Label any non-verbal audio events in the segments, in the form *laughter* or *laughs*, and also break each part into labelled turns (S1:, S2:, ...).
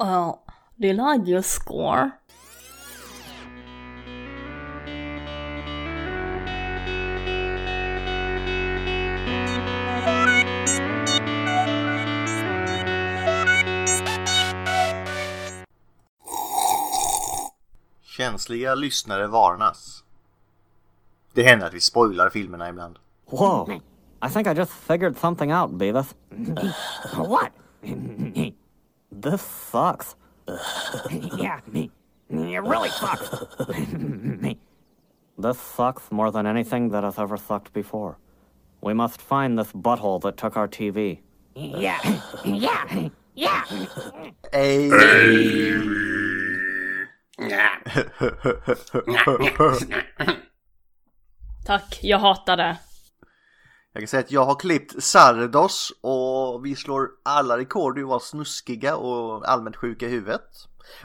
S1: Uh, did I just score?
S2: Känsliga lyssnare varnas. Det händer att vi spoilar filmerna ibland.
S3: Whoa. I think I just figured something out, Beavis.
S4: What?
S3: This sucks.
S4: yeah, me. it really sucks. *laughs*
S3: This sucks more than anything that has ever sucked before. We must find this butthole that took our TV.
S4: yeah, yeah, yeah.
S2: Ej. *laughs*
S1: Tack, jag hatar det.
S2: Jag kan säga att jag har klippt Sardos och vi slår alla rekord i att vara snuskiga och allmänt sjuka i huvudet.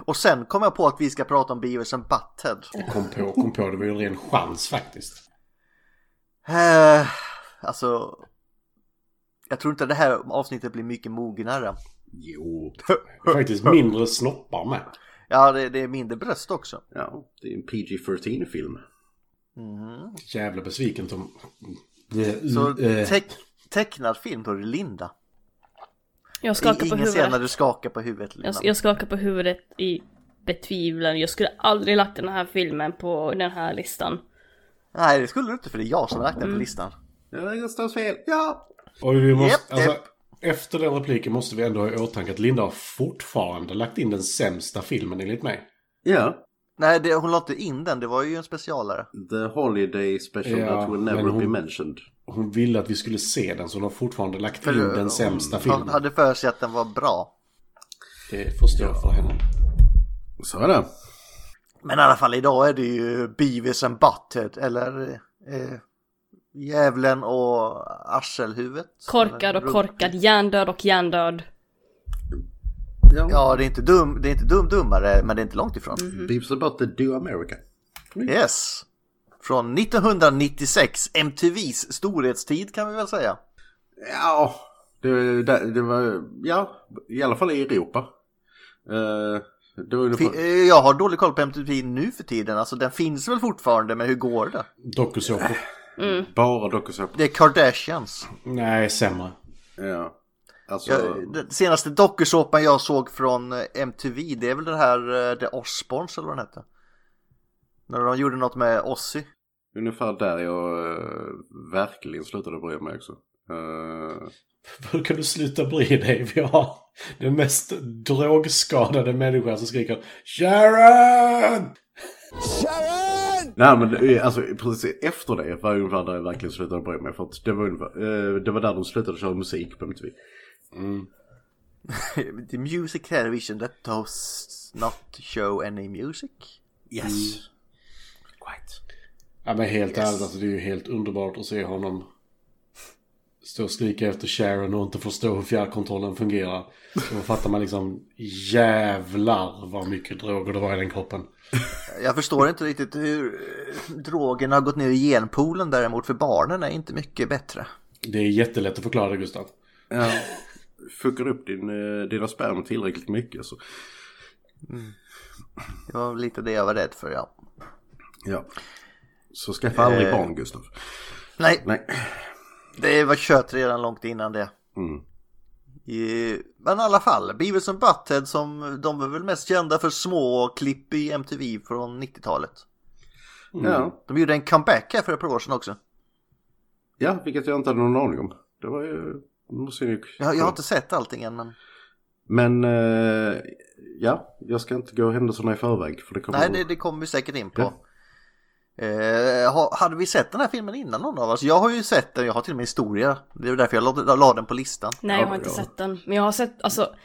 S2: Och sen kom jag på att vi ska prata om Beavis and Butthead.
S5: Kom på, kom på. Det var ju en ren chans faktiskt.
S2: Eh, alltså, jag tror inte det här avsnittet blir mycket mognare.
S5: Jo, faktiskt mindre snoppar med.
S2: Ja, det, det är mindre bröst också.
S6: Ja, det är en PG-13-film.
S5: Jävla besviken Tom.
S2: Så
S5: Eh,
S2: teck, tecknad film, då är det Linda.
S1: Jag skakar på
S2: Ingen ser
S1: huvudet.
S2: när du skakar på huvudet Linda.
S1: Jag, jag skakar på huvudet i betvivlan. Jag skulle aldrig lagt den här filmen på den här listan.
S2: Nej, det skulle du inte för det är jag som har lagt den
S1: Mm.
S2: på listan.
S6: Ja, det är Gustavs fel. Ja!
S5: och vi måste,
S2: Japp,
S5: alltså,
S2: japp.
S5: efter den repliken måste vi ändå ha i åtanke att Linda har fortfarande lagt in den sämsta filmen enligt mig.
S6: Ja.
S2: Nej, det, hon la inte in den, det var ju en specialare.
S6: The Holiday Special
S5: Ja,
S6: that will never
S5: hon-
S6: be mentioned.
S5: Hon ville att vi skulle se den så hon har fortfarande lagt
S2: För,
S5: in den sämsta
S2: Hon
S5: filmen.
S2: hade för sig att den var bra.
S5: Det förstår jag för henne.
S6: Så är det.
S2: Men i alla fall idag är det ju Beavis and Butthead eller eh, Djävulen och Arselhuvudet.
S1: Korkad och korkad, hjärndöd och hjärndöd.
S6: Ja.
S2: Ja, det är inte dum, det är inte dum dummare, men det är inte långt ifrån.
S6: Beeps about the Do America.
S2: Yes. Från 1996, MTVs storhetstid kan vi väl säga.
S6: Ja, det, det, det var, ja, i alla fall i Europa. Eh, det var ungefär,
S2: eh, Jag har dålig koll på MTV nu för tiden, alltså den finns väl fortfarande, men hur går det?
S5: Dokusåpor.
S6: bara dokusåpor.
S2: Det är Kardashians.
S5: Nej, sämre.
S6: Ja. Alltså,
S2: Jag, den senaste dokusåpan jag såg från eh, MTV, det är väl den här eh, The Osbournes eller vad den hette. När de gjorde något med Ozzy.
S6: ungefär där jag eh, verkligen slutade bry mig också. Eh,
S5: Hur kan du sluta bry dig? Vi har den mest drogskadade människan som skriker Sharon!
S6: Nej men det- alltså precis efter det var ungefär där jag verkligen slutade bry mig. För att det var, ungefär, det var där de slutade köra musik på MTV. *laughs*
S2: The music television that does not show any music.
S6: Yes. Quite.
S5: Ja men helt ärligt alltså det är ju helt underbart att se honom stå och skrika efter Sharon och inte förstå hur fjärrkontrollen fungerar. Då fattar man liksom jävlar vad mycket droger det var i den kroppen.
S2: Jag förstår inte riktigt hur eh, drogen har gått ner i genpoolen däremot för barnen är inte mycket bättre.
S5: Det är jättelätt att förklara det Gustav.
S6: Ja. Fuckar upp din, eh, dina sperm tillräckligt mycket så.
S2: Det var lite det jag var rädd för ja.
S6: Ja. Så skaffa aldrig
S2: Eh.
S6: barn Gustav.
S2: Nej,
S6: Nej.
S2: det var kört redan långt innan det.
S6: Mm.
S2: I, men i alla fall, Beavis and Butthead som de var väl mest kända för små klipp i MTV från 90-talet.
S6: Ja.
S2: De gjorde en comeback här för ett par år sedan också.
S6: ja, vilket jag inte hade någon aning om. Det var ju... Måste jag,
S2: Jag, jag har inte sett allting än men...
S6: Men eh, ja, jag ska inte gå händelserna i förväg. För det kommer
S2: Nej, det, det kommer vi säkert in på. Eh, ha, hade vi sett den här filmen innan någon av oss? Jag har ju sett den, jag har till och med historia. Det är därför jag la, la den på listan.
S1: Nej, jag har inte sett den. Men jag har sett, alltså...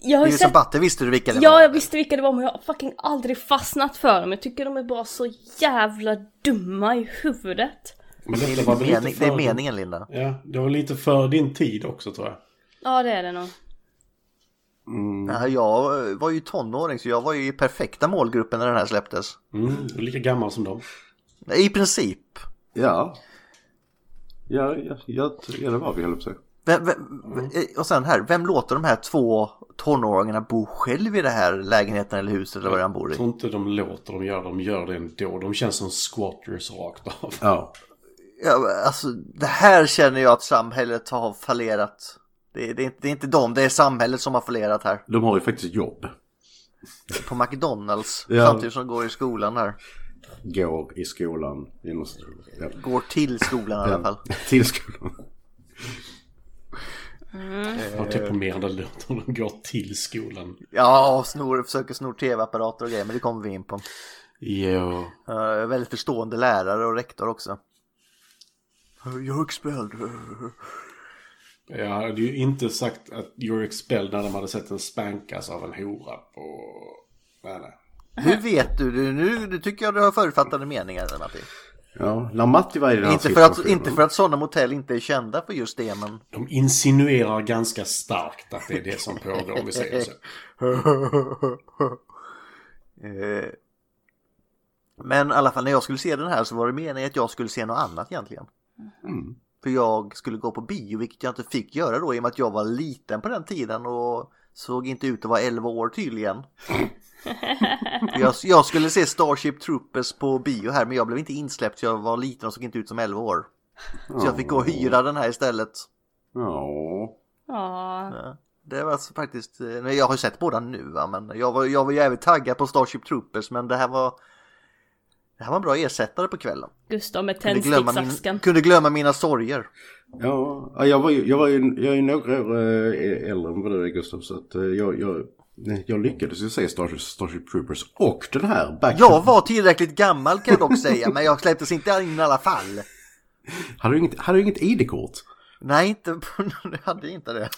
S1: Jag har ju sett...
S2: Butthead visste du vilka det
S1: Ja,
S2: var?
S1: jag visste vilka det var men jag har fucking aldrig fastnat för dem. Jag tycker de är bara så jävla dumma i huvudet.
S5: Men
S2: Det är,
S5: var
S2: mening, det är
S5: för...
S2: meningen Linda.
S5: Ja, det var lite för din tid också tror jag.
S1: Ja, det är det nog.
S2: Ja, jag var ju tonåring så jag var ju i perfekta målgruppen när den här släpptes.
S5: Mm, du är lika gammal som dem.
S2: I princip.
S6: Ja. Ja, ja, ja, ja det var vi höll på säga.
S2: Vem, vem, eh, och sen här, vem låter de här två tonåringarna bor själv i det här lägenheten eller huset eller vad han bor
S5: Jag
S2: i.
S5: tror inte de låter dem göra De gör det ändå. De känns som squatters rakt av.
S6: Ja.
S2: Ja, alltså det här känner jag att samhället har fallerat. Det är, det, det är inte dem, det är samhället som har fallerat här.
S6: De har ju faktiskt jobb.
S2: På McDonalds, *laughs*
S6: Ja.
S2: samtidigt som de går i skolan här.
S6: Går i skolan. Inom, ja.
S2: Går till skolan i alla fall. *laughs*
S6: Till skolan.
S5: Vad deprimerande det låter när de går till skolan.
S2: Ja, och snor, försöker snor tv-apparater och grejer, men det kommer vi in på.
S5: Jo.
S2: Uh, väldigt förstående lärare och rektor också. Jag är expelled.
S5: Jag hade ju inte sagt att you're expelled när de hade sett en spankas av en hora på... Nej, nej.
S2: Hur vet du? du nu, nu tycker jag du har förutfattade meningar, Matti.
S6: Ja, när Matti var i den här
S2: Inte för, att, inte för att sådana motell inte är kända för just det, men...
S5: De insinuerar ganska starkt att det är det som pågår om vi säger så.
S2: Eh, Men i alla fall när jag skulle se den här så var det meningen att jag skulle se något annat egentligen. För jag skulle gå på bio, vilket jag inte fick göra då i och med att jag var liten på den tiden och såg inte ut att vara 11 år tydligen. *laughs* Jag, jag skulle se Starship Troopers på bio här men jag blev inte insläppt så jag var liten och såg inte ut som 11 år. Så jag fick gå och hyra den här istället.
S6: Ja.
S2: Det var alltså faktiskt, eh, jag har ju sett båda nu va, men jag var, jag var jävligt taggad på Starship Troopers men det här var Det här var en bra ersättare på kvällen.
S1: Gustav med tändsticksasken.
S2: kunde glömma mina sorger.
S6: Ja, ja, jag var ju, jag var ju, jag är ju några år eh, äldre än vad du är Gustav så att eh, jag, jag, jag lyckades ju se Starship, Starship Troopers och den här Back
S2: Jag var tillräckligt gammal kan jag dock säga men jag släpptes inte in i alla fall.
S6: Hade du inget, hade du inget ID-kort?
S2: Nej, inte *laughs* jag hade inte det.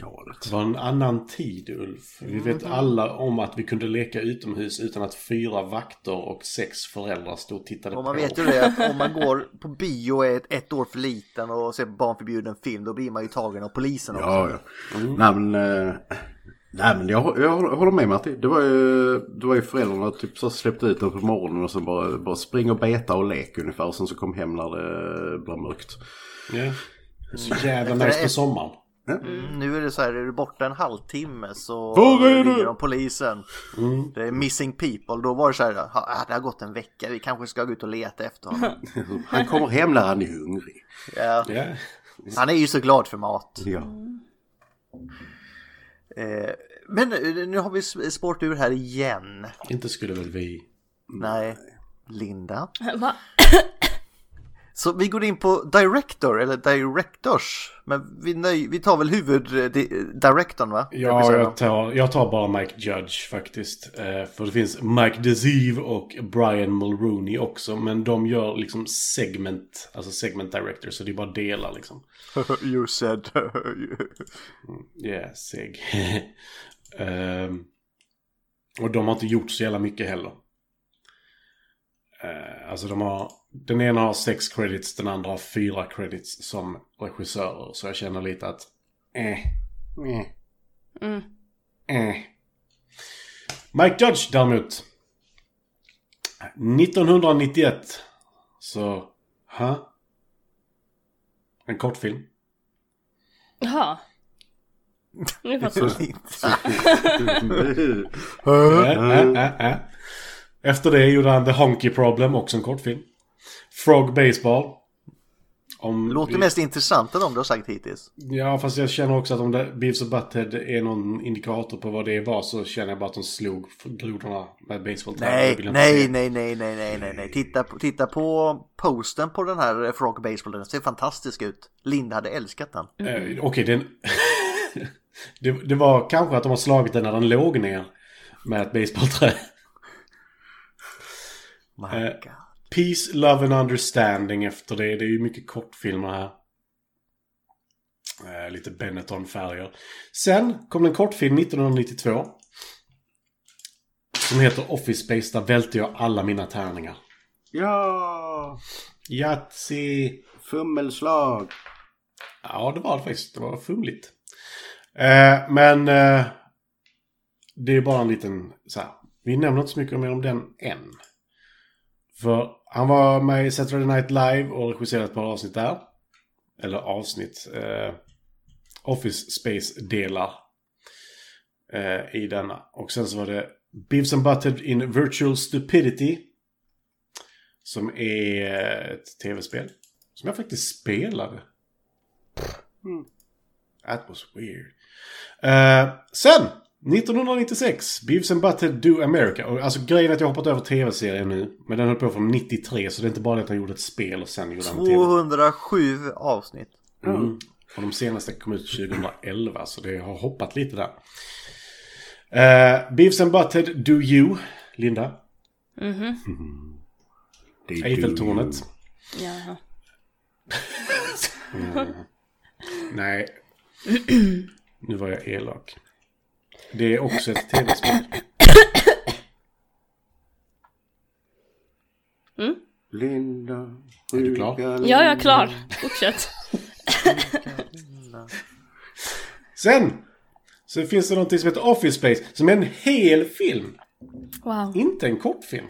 S6: Galet.
S5: Det var en annan tid Ulf. Vi vet alla om att vi kunde leka utomhus utan att fyra vakter och sex föräldrar stod och tittade
S2: Och man
S5: på.
S2: vet ju det att om man går på bio är ett, ett år för liten och ser barnförbjuden film då blir man ju tagen av polisen också.
S6: Ja, ja. Nej men, eh, nej men jag, jag håller med Matti. Det var ju, det var ju föräldrarna typ så släppte ut dem på morgonen och sen bara, bara spring och beta och lek ungefär. Och sen så kom hem när det blev mörkt.
S5: Ja. Så jävla nice på sommaren.
S2: Mm, nu är det så här, är du borta en halvtimme så
S6: Var är
S2: ringer de polisen. Det är missing people. Då var det så här, "Ja, det har gått en vecka, vi kanske ska gå ut och leta efter honom. *laughs*
S6: Han kommer hem när han är hungrig.
S2: Ja,
S5: Ja.
S2: han är ju så glad för mat.
S6: Ja.
S2: Eh, men nu, nu har vi spårt ur här igen.
S5: Inte skulle väl vi.
S2: Nej, Linda.
S1: Va? *coughs*
S2: Så vi går in på director eller directors. Men vi, nöj, vi tar väl huvuddirektorn va?
S5: Ja, jag tar, jag tar bara Mike Judge faktiskt. Eh, för det finns Mike DeZiv och Brian Mulrooney också. Men de gör liksom segment, alltså segment director. Så det är bara delar liksom. *laughs*
S2: you said.
S5: Ja, *laughs* yeah, seg. *laughs* Ehm, och de har inte gjort så jävla mycket heller. Eh, alltså de har... Den ena har sex credits, den andra har fyra credits som regissörer. Så jag känner lite att... Eh. Eh.
S1: Mm.
S5: Eh. Mike Judge däremot. 1991. Så... Ha? En kortfilm.
S1: Jaha.
S5: Äh, äh, äh. Efter det gjorde han The Honky Problem, också en kortfilm. Frog Baseball. Om
S2: Låter mest intressant än de du har sagt hittills.
S5: Ja, fast jag känner också att om det, Beavis och Butthead är någon indikator på vad det var så känner jag bara att de slog grodorna med baseball
S2: Nej, nej, nej, nej, nej, nej, nej, nej. Titta, på- titta på posten på den här Frog Baseball. Den ser fantastisk ut. Linda hade älskat den.
S5: Eh, Okej, den... *laughs* det, det var kanske att de har slagit den när den låg ner med ett baseballträ.
S2: My
S5: Eh,
S2: God.
S5: Peace, Love and Understanding efter det. Det är ju mycket kortfilmer här. Eh, lite Benetton-färger. Sen kom en kortfilm 1992. Som heter Office Space. Där välte jag alla mina tärningar.
S6: ja,
S5: Yatzy.
S6: fummelslag.
S5: Ja, det var det faktiskt. Det var fumligt. Eh, men eh, det är bara en liten så här. Vi nämner inte så mycket mer om den än. För han var med i Saturday Night Live och regisserade ett par avsnitt där. Eller avsnitt. Eh, Office Space-delar eh, i denna. Och sen så var det Beavis and Butthead in Virtual Stupidity. Som är ett tv-spel. Som jag faktiskt spelade. That was weird. Eh, sen! 1996. Beavis and Butthead Do America. Och, alltså grejen är att jag har hoppat över tv-serien nu. Men den höll på från 93. Så det är inte bara det att han gjorde ett spel och sen gjorde han en tv.
S2: 207 avsnitt.
S5: Mm. Och de senaste kom ut 2011, så det har hoppat lite där. Uh, Beavis and Butthead Do You, Linda. *laughs*
S6: Det är
S5: Eiffeltornet.
S1: Jaha. *laughs*
S5: Nej. *clears throat* Nu var jag elak. Det är också ett tv-spel.
S6: Linda.
S5: Är du klar?
S6: sjuka
S1: Ja, jag är klar. Fortsätt.
S5: Sen! Så finns det någonting som heter Office Space, som är en hel film.
S1: Wow.
S5: Inte en kortfilm.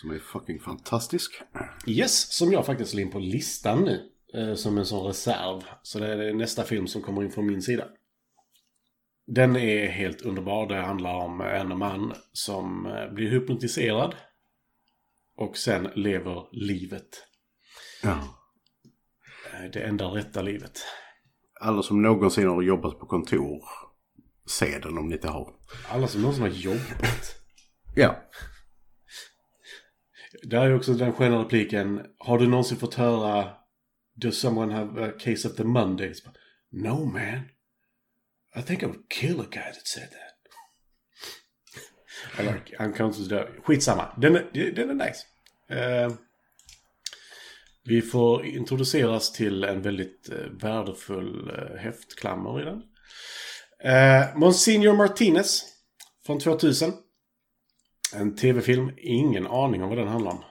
S6: Som är fucking fantastisk.
S5: Yes, som jag faktiskt la in på listan nu. Eh, som en sån reserv. Så det är nästa film som kommer in från min sida. Den är helt underbar. Det handlar om en man som eh, blir hypnotiserad. Och sen lever livet.
S6: Ja.
S5: Eh, Det enda rätta livet.
S6: Alla som någonsin har jobbat på kontor, se den om ni inte har.
S5: Alla som någonsin har jobbat.
S6: Ja.
S5: Där är också den sköna repliken. Har du någonsin fått höra Does someone have a case of the Mondays? No man. I think I would kill a guy that said that. Eller han kan inte dö. Skitsamma. Den är, den är nice. Uh, vi får introduceras till en väldigt uh, värdefull uh, häftklammer i den. Uh, Monsignor Martinez från 2000. En tv-film, ingen aning om vad den handlar om.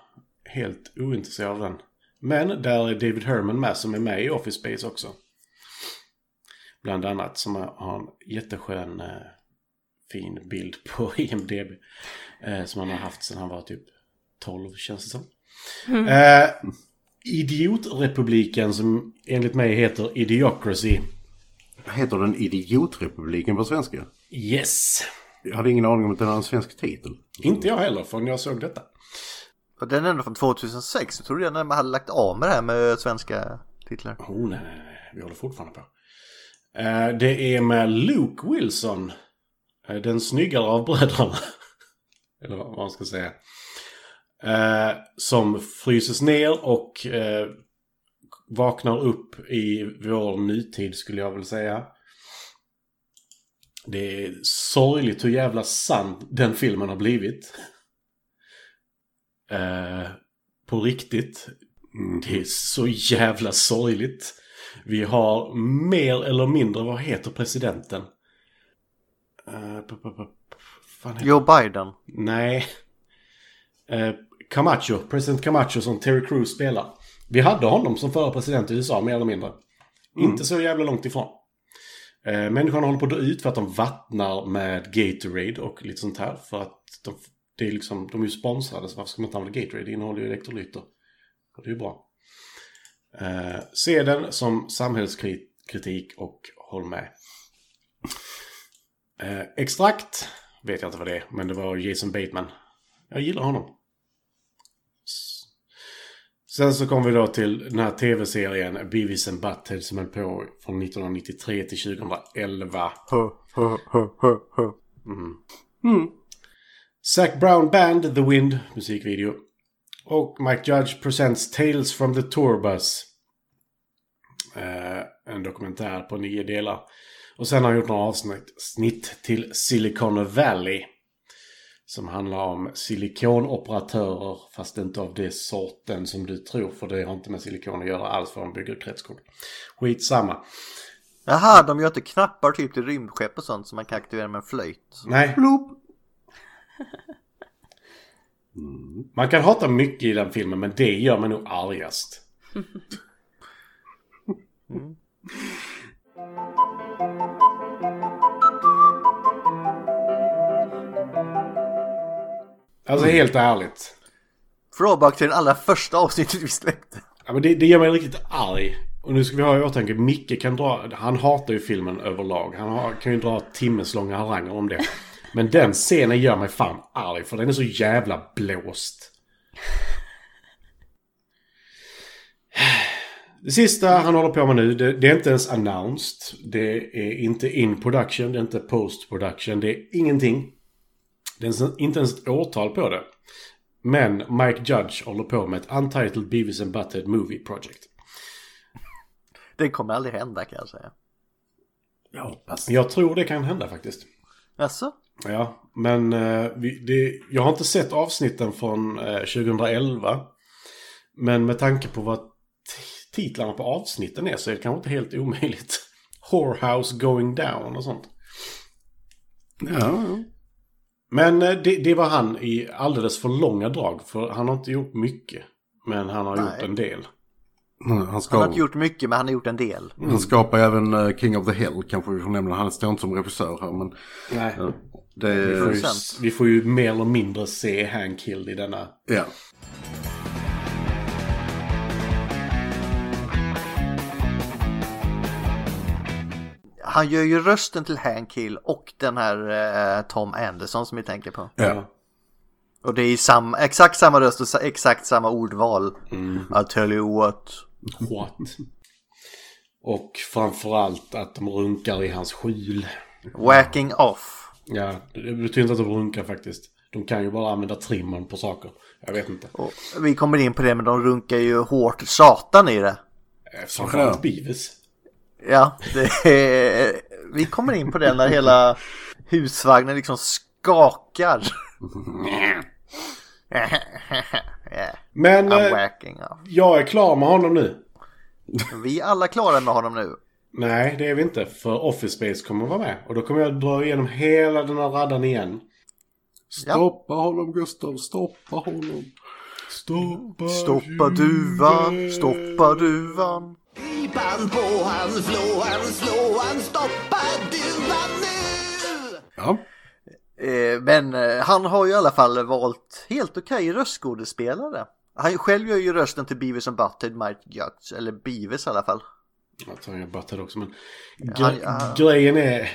S5: Helt ointresserad av den. Men där är David Herman med som är med i Office Space också. Bland annat som har en jätteskön eh, fin bild på *laughs* IMDB. Eh, som han har haft sedan han var typ 12 känns det som. Eh, Idiotrepubliken som enligt mig heter Idiocracy.
S6: Heter den Idiotrepubliken på svenska?
S5: Yes!
S6: Jag hade ingen aning om att den har en svensk titel.
S5: Inte jag heller förrän jag såg detta.
S2: Och den är ändå från 2006. Jag trodde jag hade lagt av med det här med svenska titlar.
S5: Oh, nej, nej, nej. Vi håller fortfarande på. Eh, det är med Luke Wilson. Eh, den snyggare av bröderna. *laughs* Eller vad man ska säga. Eh, som fryses ner och vaknar upp i vår nutid skulle jag väl säga. Det är sorgligt hur jävla sann den filmen har blivit. På riktigt. Mm, det är så jävla sorgligt. Vi har mer eller mindre, vad heter presidenten? Uh, heter
S2: Joe Biden.
S5: Nej. Eh, Camacho, president Camacho som Terry Crews spelar. Vi hade honom som förra president i USA mer eller mindre. Inte så jävla långt ifrån. Eh, människorna håller på att dö ut för att de vattnar med Gatorade och lite sånt här. För att de, det är liksom, de är ju sponsrade så varför ska man inte använda Gatorade? Det innehåller ju elektrolyter. Och det är ju bra. Eh, se den som samhällskritik och håll med. Eh, extrakt vet jag inte vad det är, men det var Jason Bateman. Jag gillar honom. Sen så kom vi då till den här tv-serien Beavis and Butthead som höll på från 1993 till 2011.
S2: Hö, hö, hö, hö, hö.
S5: Zac Brown Band, The Wind, musikvideo. Och Mike Judge presents Tales from the Tour Bus. Eh, en dokumentär på nio delar. Och sen har han gjort några avsnitt snitt till Silicon Valley. Som handlar om silikonoperatörer, fast inte av det sorten som du tror. För det har inte med silikon att göra alls för de bygger kretskort. Skitsamma.
S2: Jaha, de gör inte knappar typ till rymdskepp och sånt som man kan aktivera med en flöjt.
S5: Nej. Man kan hata mycket i den filmen, men det gör mig nog argast. *laughs* Alltså helt ärligt.
S2: Throwback till den allra första avsnittet vi släppte.
S5: Ja, men det, det gör mig riktigt arg. Och nu ska vi ha i åtanke, Micke kan dra, han hatar ju filmen överlag. Han har, kan ju dra timmeslånga haranger om det. Men den scenen gör mig fan arg för den är så jävla blåst. *sighs* Det sista han håller på med nu, det, det är inte ens announced. Det är inte in production, det är inte post production, det är ingenting. Det är inte ens ett årtal på det. Men Mike Judge håller på med ett Untitled Beavis and Butthead Movie Project.
S2: Det kommer aldrig hända kan jag säga.
S6: Jag hoppas.
S5: Jag tror det kan hända faktiskt.
S2: Jaså?
S5: Ja, men eh, vi, det, jag har inte sett avsnitten från eh, 2011. Men med tanke på vad titlarna på avsnitten är så är det kanske inte helt omöjligt. *laughs* Whorehouse going down och sånt.
S6: Ja, ja.
S5: Men eh, det, det var han i alldeles för långa drag. För han har inte gjort mycket. Men han har
S2: Nej.
S5: gjort en del.
S6: Han,
S2: Han har
S6: ska,
S2: inte gjort mycket men han har gjort en del.
S6: han skapar även eh, King of the Hill kanske vi får nämna. Han står inte som regissör här men
S5: Nej.
S6: Det
S5: Vi får, ju, vi får ju mer eller mindre se Hank Hill i denna.
S6: Ja.
S2: Han gör ju rösten till Hank Hill och den här eh, Tom Anderson som vi tänker på.
S6: Ja.
S2: Och det är sam, exakt samma röst och sa- exakt samma ordval. I'll tell you what.
S5: What? Och framförallt att de runkar i hans skjul.
S2: Whacking off.
S5: Ja, det betyder inte att de runkar faktiskt. De kan ju bara använda trimmern på saker. Jag vet inte.
S2: Och vi kommer in på det men de runkar ju hårt satan i det.
S5: Eh, Framförallt Beavis.
S2: Ja, det är, vi kommer in på det när hela husvagnen liksom skakar.
S5: Men eh, jag är klar med honom nu.
S2: Vi är alla klara med honom nu.
S5: Nej, det är vi inte. För Office Space kommer vara med. Och då kommer jag dra igenom hela den här raddan igen.
S6: Stoppa honom Gustav, stoppa honom.
S5: Stoppa,
S2: Stoppa duvan, stoppa duvan.
S7: Pipan på han, slå han, slå han, stoppa duvan nu!
S6: Ja.
S2: Eh, Men eh, han har ju i alla fall valt helt okej röstskådespelare. Han själv gör ju rösten till Beavis and Butthead, Mike Judge, eller Beavis i alla fall.
S5: Jag tar jag Butthead också men... Gre-
S2: ja.
S5: Grejen är...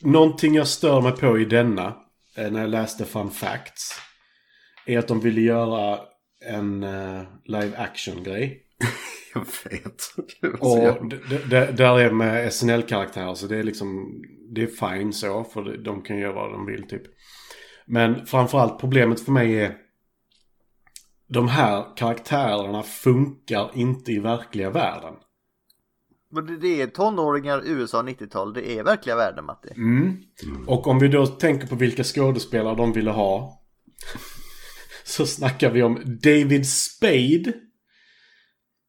S5: Någonting jag stör mig på i denna, eh, när jag läste Fun Facts, är att de ville göra en eh, live action-grej. *laughs*
S6: Jag vet.
S5: Och där är med SNL-karaktärer så det är liksom... Det är fine så, för de kan göra vad de vill typ. Men framförallt problemet för mig är... De här karaktärerna funkar inte i verkliga världen.
S2: Men det- är tonåringar USA 90-tal, det är verkliga världen Matti.
S5: Mm. Och om vi då tänker på vilka skådespelare de ville ha. *laughs* Så snackar vi om David Spade.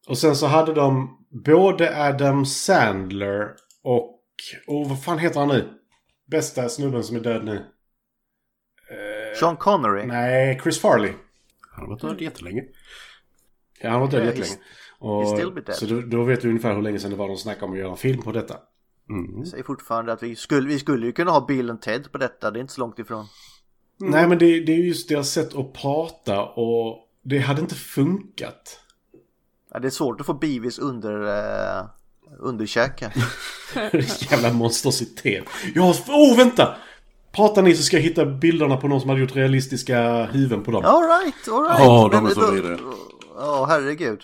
S5: Och sen så hade de både Adam Sandler och... Och vad fan heter han nu? Bästa snubben som är död nu.
S2: Sean Connery.
S5: Nej, Chris Farley.
S6: Han har varit död jättelänge.
S5: Ja, han var död
S2: Ja,
S5: jättelänge. Och, så då, då vet du ungefär hur länge sedan det var de snackade om att göra en film på detta.
S2: Jag säger fortfarande att vi skulle, vi skulle ju kunna ha Bill och Ted på detta, det är inte så långt ifrån.
S5: Nej, men det, det är just deras sätt att prata och det hade inte funkat.
S2: Ja, det är svårt att få Beavis under, eh, underkäken. *laughs*
S5: Jävla monstrositet. Ja, oh vänta! Prata ni så ska jag hitta bilderna på någon som hade gjort realistiska huvuden på dem.
S2: Alright, alright.
S6: Ja, de
S2: Men
S6: är så vidriga.
S2: Ja, herregud.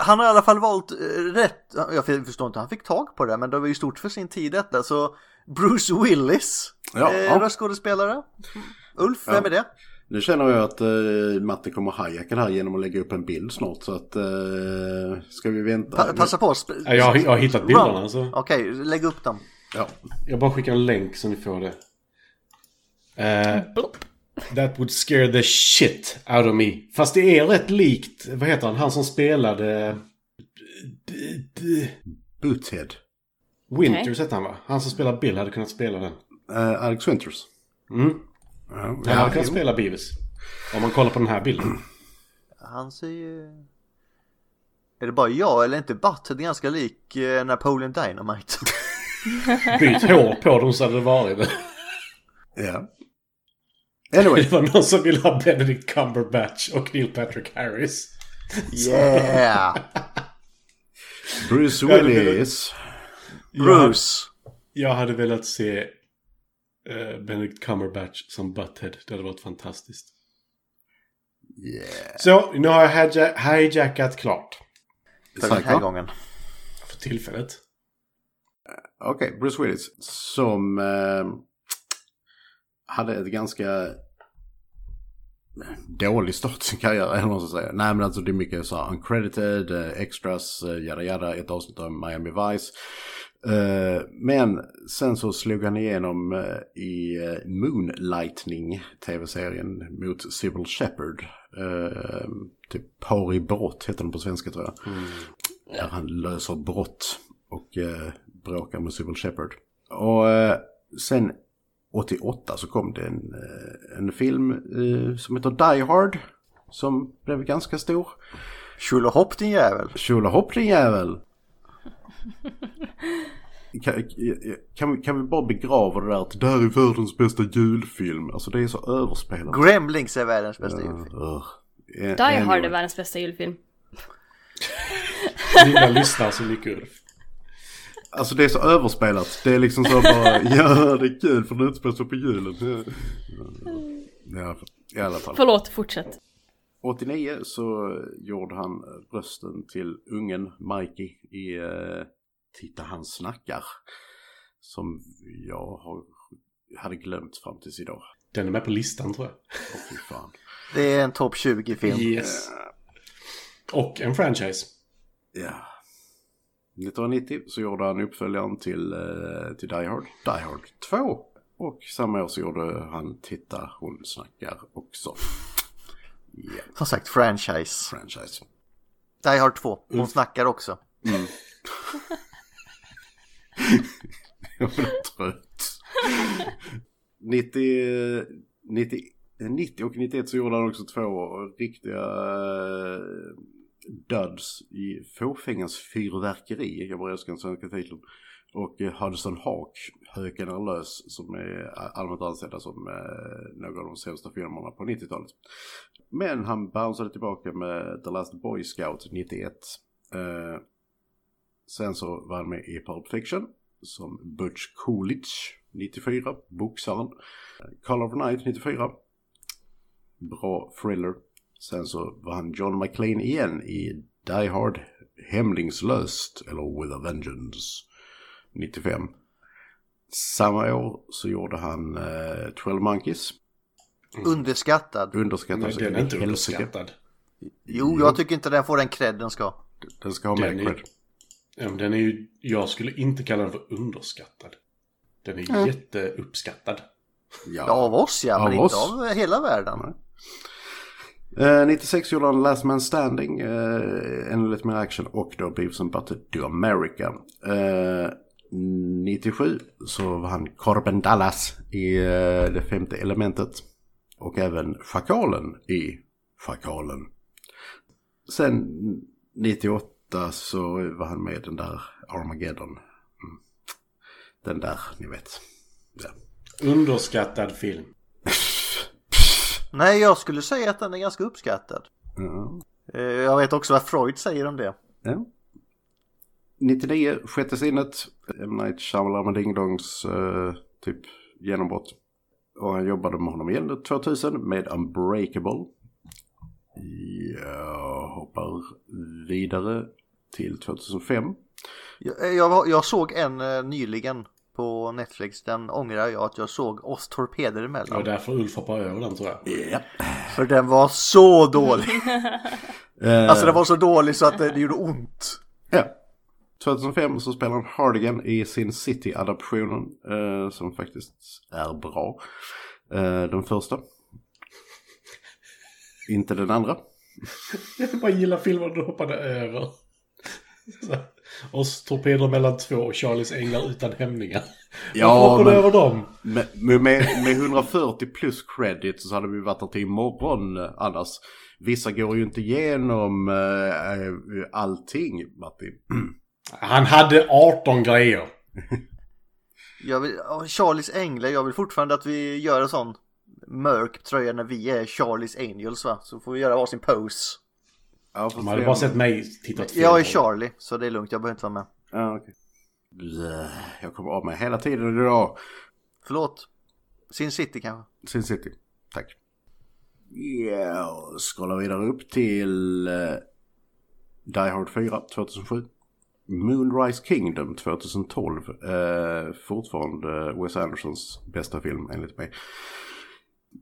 S2: Han har i alla fall valt eh, rätt. Jag förstår inte hur han fick tag på det, men det var ju stort för sin tid detta. Så Bruce Willis,
S6: Ja,
S2: eh,
S6: ja.
S2: röstskådespelare. Ulf, vem är det?
S6: Nu känner jag att eh, Matte kommer hajacka det här genom att lägga upp en bild snart. Så att eh, ska vi vänta?
S2: Pa passa på.
S5: Ja, jag, har- jag har hittat bilderna så.
S2: Okej, lägg upp dem.
S6: Ja.
S5: Jag bara skickar en länk så ni får det. Eh,
S1: Blopp.
S5: That would scare the shit out of me. Fast det är rätt likt, vad heter han, han som spelade...
S6: Boothead.
S5: Winters hette han va? Han som spelar Bill hade kunnat spela den.
S6: Eh, Alex Winters.
S5: Mm.
S6: Ja,
S5: Han hade kunnat
S6: jo.
S5: spela Beavis. Om man kollar på den här bilden. *clears throat*
S2: Han ser ju... Är det bara jag eller inte Butthead ganska lik eh, Napoleon Dynamite? *laughs*
S5: Byt hår på dem så hade det varit.
S6: Ja. Anyway.
S5: Det var någon som ville ha Benedict Cumberbatch och Neil Patrick Harris.
S2: Yeah! *laughs*
S6: Bruce Willis.
S2: Bruce.
S5: Jag hade velat se uh, Benedict Cumberbatch som Butthead. Det hade varit fantastiskt.
S6: Yeah.
S5: Så, nu har jag hijack- hijackat klart.
S2: För den här gången.
S5: För tillfället.
S6: Okej, Bruce Willis. Som eh, hade ett ganska dålig start i sin karriär, *laughs* eller vad man ska säga. Nej, men alltså det är mycket så här uncredited, eh, extras, eh, yada yada, ett avsnitt av Miami Vice. Eh, men sen så slog han igenom i Moonlightning, tv-serien, mot Sybil Shepherd. Eh, typ Par i brott heter den på svenska tror jag. Där han löser brott och bråkar med Sybil Shepherd. Och sen 88 så kom det en, eh, en film eh, som heter Die Hard. Som blev ganska stor.
S2: Tjolahopp din jävel.
S6: Tjolahopp din jävel! Kan, kan, vi, kan vi bara begrava det där att det här är världens bästa julfilm? Alltså det är så överspelat.
S2: Gremlings är världens bästa julfilm.
S6: Ugh. En-
S1: Die Hard
S6: anyway.
S1: är världens bästa julfilm.
S5: Linda lyssnar så mycket Ulf.
S6: Alltså det är så överspelat. Det är liksom så bara, *laughs* ja det är kul för det utspelar sig på julen. Ja, i alla fall.
S1: Förlåt, fortsätt.
S6: 89 så gjorde han rösten till ungen Mikey i uh, Titta han snackar. Som jag har, hade glömt fram tills idag.
S5: Den är med på listan tror jag.
S6: Fy fan.
S2: Det är en topp 20-film.
S5: Yes. Och en franchise.
S6: Ja. 1990 så gjorde han uppföljaren till, eh, till Die Hard, Die Hard 2. Och samma år så gjorde han Titta hon snackar också. Ja,
S2: Som sagt, franchise.
S6: franchise.
S2: Die Hard 2. Hon snackar också. *laughs*
S6: Jag blir trött. 90, 90, 90 och 91 så gjorde han också två riktiga döds duds i Fåfängans fyrverkeri. Jag bara älskar den svenska titeln. Och eh, Hudson Hawk, Höken är lös, som är allmänt ansedda som eh, några av de sämsta filmerna på 90-talet. Men han bounceade tillbaka med The Last Boy Scout 91. Eh, sen så var han med i Pulp Fiction som Butch Coolidge 94, boxaren. Eh, Call of the Night 94. Bra thriller. Sen så var han John McClane igen i Die Hard Hämningslöst eller With a Vengeance 95. Samma år så gjorde han uh, 12 Monkeys.
S2: Underskattad.
S6: Underskattad
S5: Nej, den är inte
S6: helsike.
S5: underskattad.
S2: Jo, jag tycker inte den får den cred den ska.
S6: Den ska ha
S5: Den
S6: med
S5: är-
S6: cred.
S5: Ja, men den är ju, jag skulle inte kalla den för underskattad. Den är jätteuppskattad.
S2: Ja, av oss ja,
S6: Av
S2: men
S6: oss.
S2: inte av hela världen.
S6: Eh, 96 gjorde han Last Man Standing, eh, ännu lite mer action och då Beavis and Butter to America. Eh, 97 så var han Corben Dallas i eh, Det femte elementet och även Schakalen i Schakalen. Sen 98 så var han med i den där Armageddon. Mm. Den där, ni vet. Ja.
S5: Underskattad film.
S2: Nej, jag skulle säga att den är ganska uppskattad.
S6: Ja.
S2: Eh, Jag vet också vad Freud säger om det.
S6: Ja. 99, Sjätte sinnet. M. Night Shyamalan med Ding Dongs eh, typ genombrott. Och han jobbade med honom igen 2000 med Unbreakable. Jag hoppar vidare till 2005.
S2: Jag, eh, jag, jag såg en eh, nyligen på Netflix. Den ångrar jag att jag såg oss torpeder
S5: Det var
S2: emellan.
S5: därför Ulf hoppade över den tror jag.
S6: Ja.
S2: För den var så dålig. *laughs*
S6: Eh,
S2: Alltså den var så dålig så att det, det gjorde ont.
S6: ja. 2005 så spelar han Hardigan i sin City-adaptionen eh, som faktiskt är bra. Eh, den första. Inte den andra. *laughs*
S5: Jag bara gillar filmer du hoppade över. Så, Oss torpeder mellan två och Charlies änglar utan hämningar. *laughs*
S6: Ja,
S5: Varför
S6: men-
S5: över dem?
S6: Med, med, med 140 plus credit så hade vi varit här till imorgon eh, annars. Vissa går ju inte igenom eh, allting, Martin. *clears throat*
S5: Han hade 18 grejer. *laughs*
S2: Jag vill, Charlies änglar, jag vill fortfarande att vi gör en sån mörk tröja när vi är Charlies Angels va. Så får vi göra varsin pose.
S6: Ja,
S5: De hade bara sett mig titta åt fel
S2: Jag är. Charlie, så det är lugnt. Jag behöver inte vara med.
S6: Ja. Blä, Jag kommer av mig hela tiden idag.
S2: Förlåt. Sin City kanske?
S6: Sin City. Tack. Ja, scrollar vidare upp till uh, Die Hard 4 2007. Moonrise Kingdom 2012. Uh, fortfarande Wes Andersons bästa film enligt mig.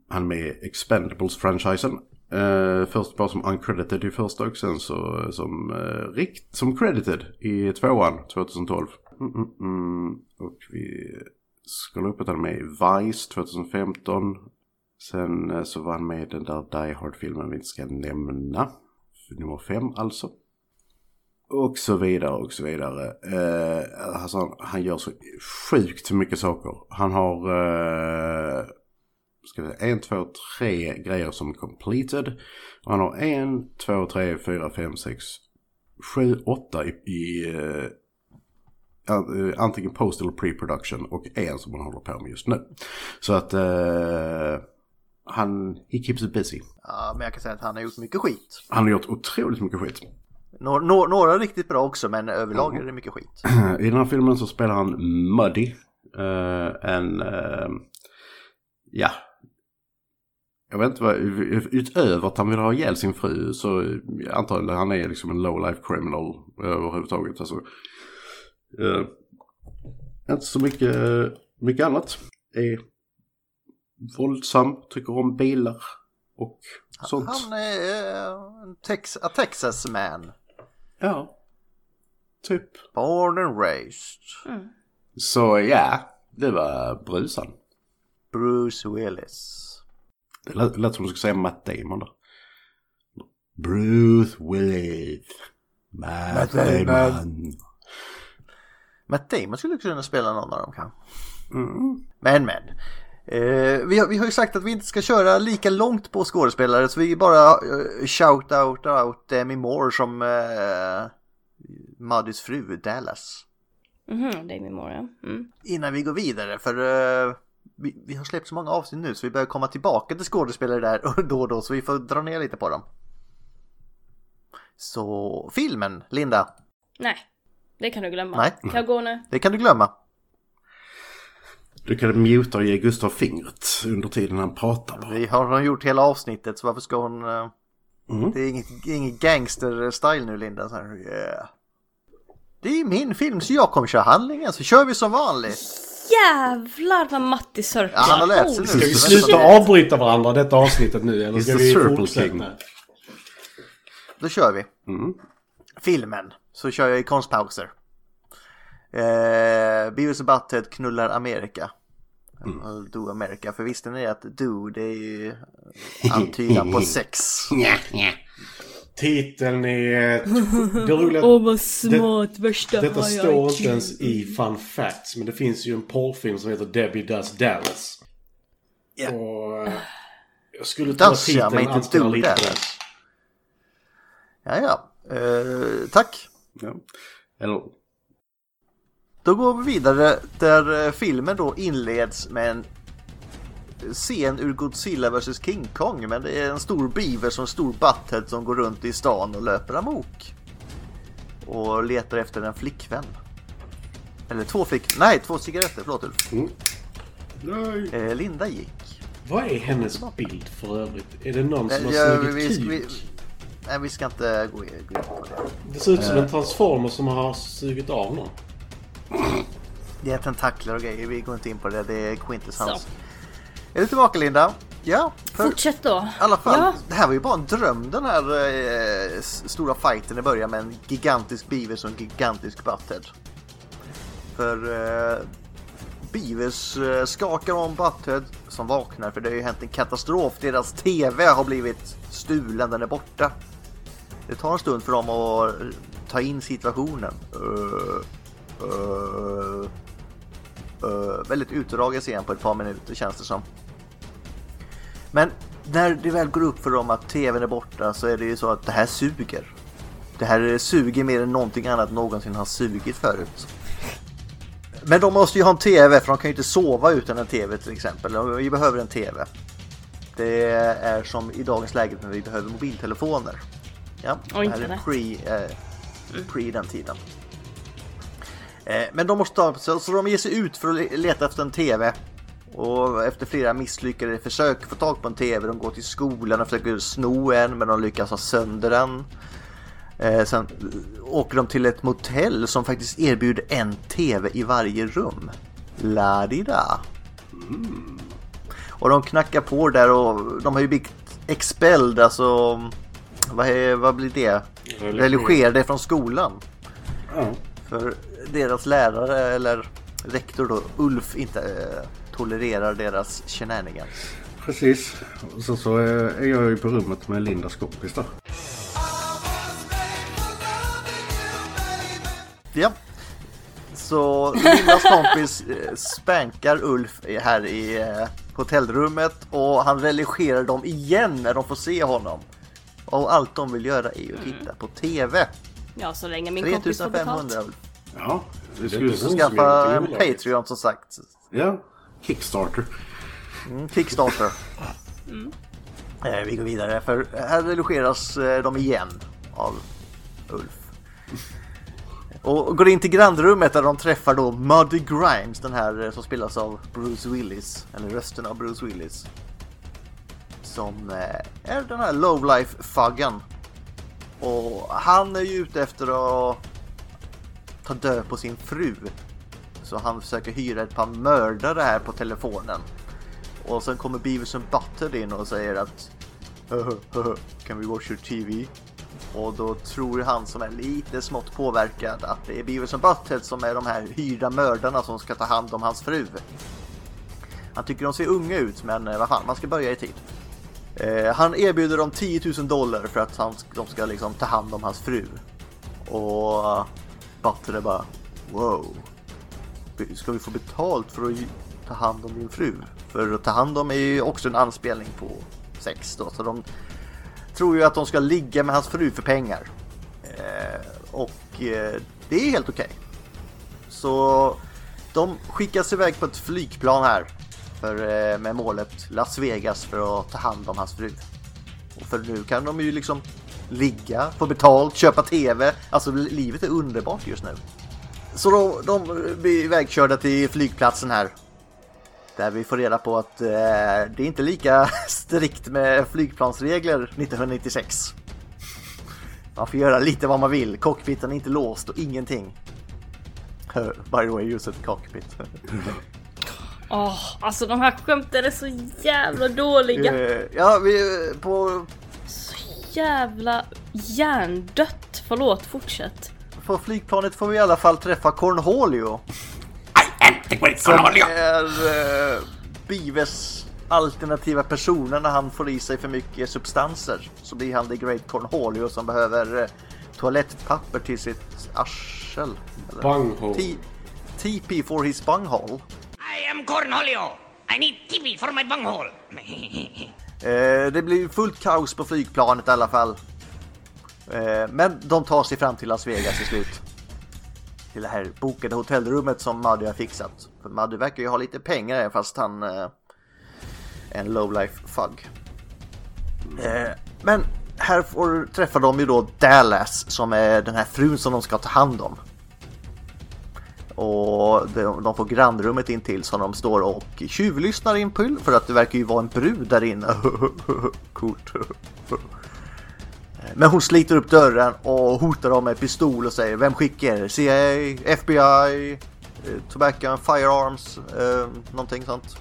S6: Han är med i Expendables-franchisen. Uh, först bara som uncredited i första och sen så eh, som, uh, rikt, som credited i tvåan 2012. Mm, mm, mm. Och vi skulle upp att han med i Vice 2015. Sen uh, så var han med i den där Die Hard-filmen vi inte ska nämna. Nummer fem alltså. Och så vidare och så vidare. Eh, alltså, han gör så sjukt mycket saker. Han har eh, ska vi säga, en, två, tre grejer som completed. Och han har en, två, tre, fyra, fem, sex, sju, åtta i, i eh, antingen post eller pre-production och en som han håller på med just nu. Så att eh, han, he keeps it busy.
S2: Ja, men jag kan säga att han har gjort mycket skit.
S6: Han har gjort otroligt mycket skit.
S2: Några, nå- några riktigt bra också, men överlag är det mycket skit. *clears throat*
S6: I den här filmen så spelar han Muddy. eh, en, ja. Jag vet inte vad, utöver att han vill ha ihjäl sin fru så jag antar jag han är liksom en low life criminal överhuvudtaget. Alltså, eh, inte så mycket, mycket annat. Är våldsam, tycker om bilar och sånt.
S2: Han är en Tex a Texas man.
S6: Ja, typ.
S2: Born and raised.
S6: Så ja, det var brusan.
S2: Bruce Willis.
S6: Det lät, lät som du skulle säga Matt Damon där. Bruce Willis. Matt, Damon.
S2: Matt Damon skulle kunna spela någon av dem kanske.
S6: Mm.
S2: Men men. Eh, vi, har, vi har ju sagt att vi inte ska köra lika långt på skådespelare så vi bara eh, shout out out Demi Moore som eh, Muddys fru Dallas.
S1: Mhm, Demi Moore ja. Mm.
S2: Innan vi går vidare för eh, vi, vi har släppt så många avsnitt nu så vi börjar komma tillbaka till skådespelare där *laughs* då och då så vi får dra ner lite på dem. Så filmen, Linda,
S1: Nej, det kan du glömma.
S2: Nej.
S1: Kan jag gå nu?
S2: det kan du glömma.
S6: Du kan muta och ge Gustav fingret under tiden han pratar. bara.
S2: Vi har gjort hela avsnittet så varför ska hon... eh,
S6: Mm.
S2: Det är inget, inget gangster-style nu Linda. Så här, yeah. Det är min film så jag kommer köra handlingen så kör vi som vanligt.
S1: Jävlar vad Matti sörplar.
S2: Ja, han har lärt sig nu.
S5: Ska vi sluta avbryta varandra detta avsnittet nu eller ska vi fortsätta?
S2: Då kör vi.
S6: Mm.
S2: Filmen. Så kör jag i konstpauser. Eh, Beavis och Butthead knullar Amerika. Mm. Do America. För visste ni att do det är ju antydan på *laughs* sex.
S5: Titeln är... Det roliga *laughs*
S1: Åh vad smart, värsta
S5: Detta
S1: har jag
S5: står inte ens i Fun Facts, men det finns ju en porrfilm som heter Debbie Does Dallas.
S2: Ja.
S5: Och eh, jag skulle tro att titeln anspelar
S2: do
S5: lite på det.
S2: Ja, ja. Eh, tack.
S6: Ja. Eller,
S2: Då går vi vidare där eh, filmen då inleds med en scen ur Godzilla vs King Kong. Men det är en stor beaver som stor butthead som går runt i stan och löper amok. Och letar efter en flickvän. Eller två flickvänner. Nej, två cigaretter. Förlåt Ulf.
S6: nej.
S2: Eh, Linda gick.
S5: Vad är hennes bild för övrigt? Är det någon som har
S2: Eh, ja,
S5: sugit
S2: vi, vi,
S5: kuk?
S2: nej, vi ska inte gå in, på det.
S5: Det ser ut som en transformer som har sugit av någon.
S2: Det är tentakler och grejer. Vi går inte in på det. Det är Quintessence. Är du tillbaka Linda? Ja. För...
S1: Fortsätt då.
S2: I alla fall,
S1: Ja.
S2: det här var ju bara en dröm den här eh, stora fighten i början med en gigantisk Beavers och en gigantisk Butthead. För eh, Beavers eh, skakar om Butthead som vaknar för det har ju hänt en katastrof. Deras TV har blivit stulen, den är borta. Det tar en stund för dem att eh, ta in situationen. Uh, uh, uh, väldigt utdragen scen på ett par minuter känns det som. Men när det väl går upp för dem att tvn är borta så är det ju så att det här suger. Det här suger mer än någonting annat någonsin har sugit förut. Men de måste ju ha en tv för de kan ju inte sova utan en tv till exempel. Vi behöver en tv. Det är som i dagens läge när vi behöver mobiltelefoner. Ja,
S1: Och
S2: det här är pre, eh, pre den tiden. Eh, men de måste ta så, så de ger sig ut för att le- leta efter en TV. Och efter flera misslyckade försök få tag på en TV, de går till skolan och försöker sno en men de lyckas ha sönder den. Eh, sen åker de till ett motell som faktiskt erbjuder en TV i varje rum. La-di-da. Och de knackar på där och de har ju byggt Expelled, alltså vad, är, vad blir det? Religerade från skolan.
S6: Ja.
S2: För deras lärare eller rektor då, Ulf, inte eh, tolererar deras shenanigans.
S6: Precis. Och så, så är är jag ju på rummet med Lindas kompis då.
S2: Ja. Så Lindas kompis eh, spankar Ulf här i eh, hotellrummet och han religerar dem igen när de får se honom. Och allt de vill göra är att titta på TV.
S1: Ja, så länge min kompis får
S2: 3500
S1: betalt.
S2: Ulf.
S6: Ja, det skulle
S2: Skaffa en. Patreon som sagt.
S6: Ja, Kickstarter.
S2: Mm, Kickstarter. Eh, vi går vidare för här relogeras eh, de igen av Ulf. Och går in till grannrummet där de träffar då Muddy Grimes, den här eh, som spelas av Bruce Willis, eller rösten av Bruce Willis. Som eh, är den här lowlife faggan. Och han är ju ute efter att ta död på sin fru. Så han försöker hyra ett par mördare här på telefonen. Och sen kommer Beavis and Butthead in och säger att Can we watch your TV? Och då tror han som är lite smått påverkad att det är Beavis and Butthead som är de här hyrda mördarna som ska ta hand om hans fru. Han tycker de ser unga ut men eh, vad fan, man ska börja i tid. Eh, han erbjuder dem 10 000 dollar för att han, de ska liksom ta hand om hans fru. Och eh, uh, Butthead är bara wow. Ska vi få betalt för att ta hand om din fru? För att ta hand om är ju också en anspelning på sex då. Så de tror ju att de ska ligga med hans fru för pengar. Eh, och eh, det är helt okej. Så de skickas iväg på ett flygplan här. För, eh, med målet Las Vegas för att ta hand om hans fru. Och för nu kan de ju liksom ligga, få betalt, köpa TV. Alltså livet är underbart just nu. Så då, de blir ivägkörda till flygplatsen här. Där vi får reda på att eh, det är inte lika *laughs* strikt med flygplansregler 1996. Man får göra lite vad man vill. Cockpiten är inte låst och ingenting. By the way, use ett cockpit. *laughs*
S1: Åh, alltså de här skämten är så jävla dåliga.
S2: Eh, ja, vi på,
S1: Så jävla hjärndött. Förlåt, fortsätt.
S2: På flygplanet får vi i alla fall träffa Cornholio.
S4: I am the great
S2: Som
S4: Cornholio.
S2: är eh, Bives alternativa personer när han får i sig för mycket substanser. Så blir han the great Cornholio som behöver eh, toalettpapper till sitt arsel.
S5: Bunghole.
S2: T- TP for his bunghole.
S4: I am Cornholio. I need TV for my bunghole. *laughs*
S2: Eh, det blir fullt kaos på flygplanet i alla fall. Eh, men de tar sig fram till Las Vegas till slut. Till det här bokade hotellrummet som Maddy har fixat. För Maddy verkar ju ha lite pengar fast han eh, är en lowlife fug. Eh, men här får, träffar de ju då Dallas som är den här frun som de ska ta hand om. Och de, de får grannrummet in till som de står och tjuvlyssnar in på för att det verkar ju vara en brud där inne. *laughs* Coolt. *laughs* Men hon sliter upp dörren och hotar dem med pistol och säger Vem skickar er? CIA, FBI, eh, Tobacco Firearms, eh, någonting sånt.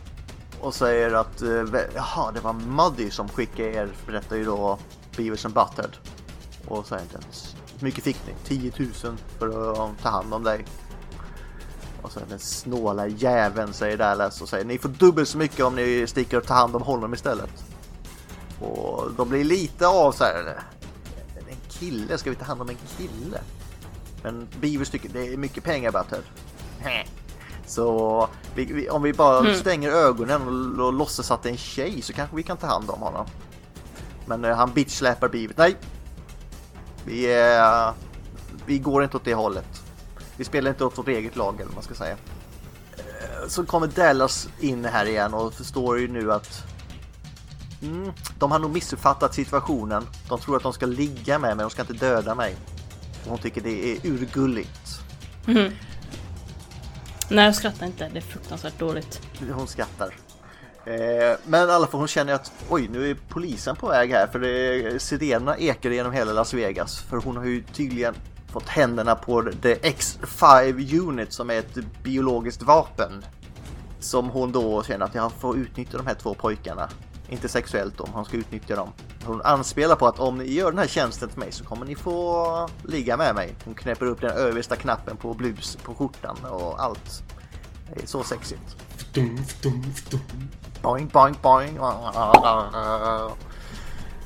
S2: Och säger att eh, jaha, det var Muddy som skickade er, berättar ju då Beavis and Butthead. Och säger inte ens, hur mycket fick ni? 10 000 för att ta hand om dig. Och så den snåla jäveln säger Dallas och säger ni får dubbelt så mycket om ni sticker och tar hand om honom istället. Och de blir lite av så här. Kille, ska vi ta hand om en kille? Men Beavers tycker det är mycket pengar Butthead. Så vi, vi, om vi bara stänger ögonen och, och låtsas att det är en tjej så kanske vi kan ta hand om honom. Men eh, han bitchsläpar Beavers. Nej! Vi, är, vi går inte åt det hållet. Vi spelar inte åt vårt eget lag eller vad man ska säga. Eh, Så kommer Dallas in här igen och förstår ju nu att mm, de har nog missuppfattat situationen. De tror att de ska ligga med mig, de ska inte döda mig. Och hon tycker det är urgulligt.
S1: Nej jag skrattar inte, det är fruktansvärt dåligt.
S2: Hon skrattar. Eh, men i alla fall hon känner att oj nu är polisen på väg här för det, sirenerna ekar genom hela Las Vegas. För hon har ju tydligen fått händerna på The X5 Unit som är ett biologiskt vapen. Som hon då känner att jag får utnyttja de här två pojkarna. Inte sexuellt om hon ska utnyttja dem. Hon anspelar på att om ni gör den här tjänsten till mig så kommer ni få ligga med mig. Hon knäpper upp den översta knappen på blus på skjortan och allt. Det är så sexigt.
S5: Dum, dum, dum.
S2: Boing, boing, boing.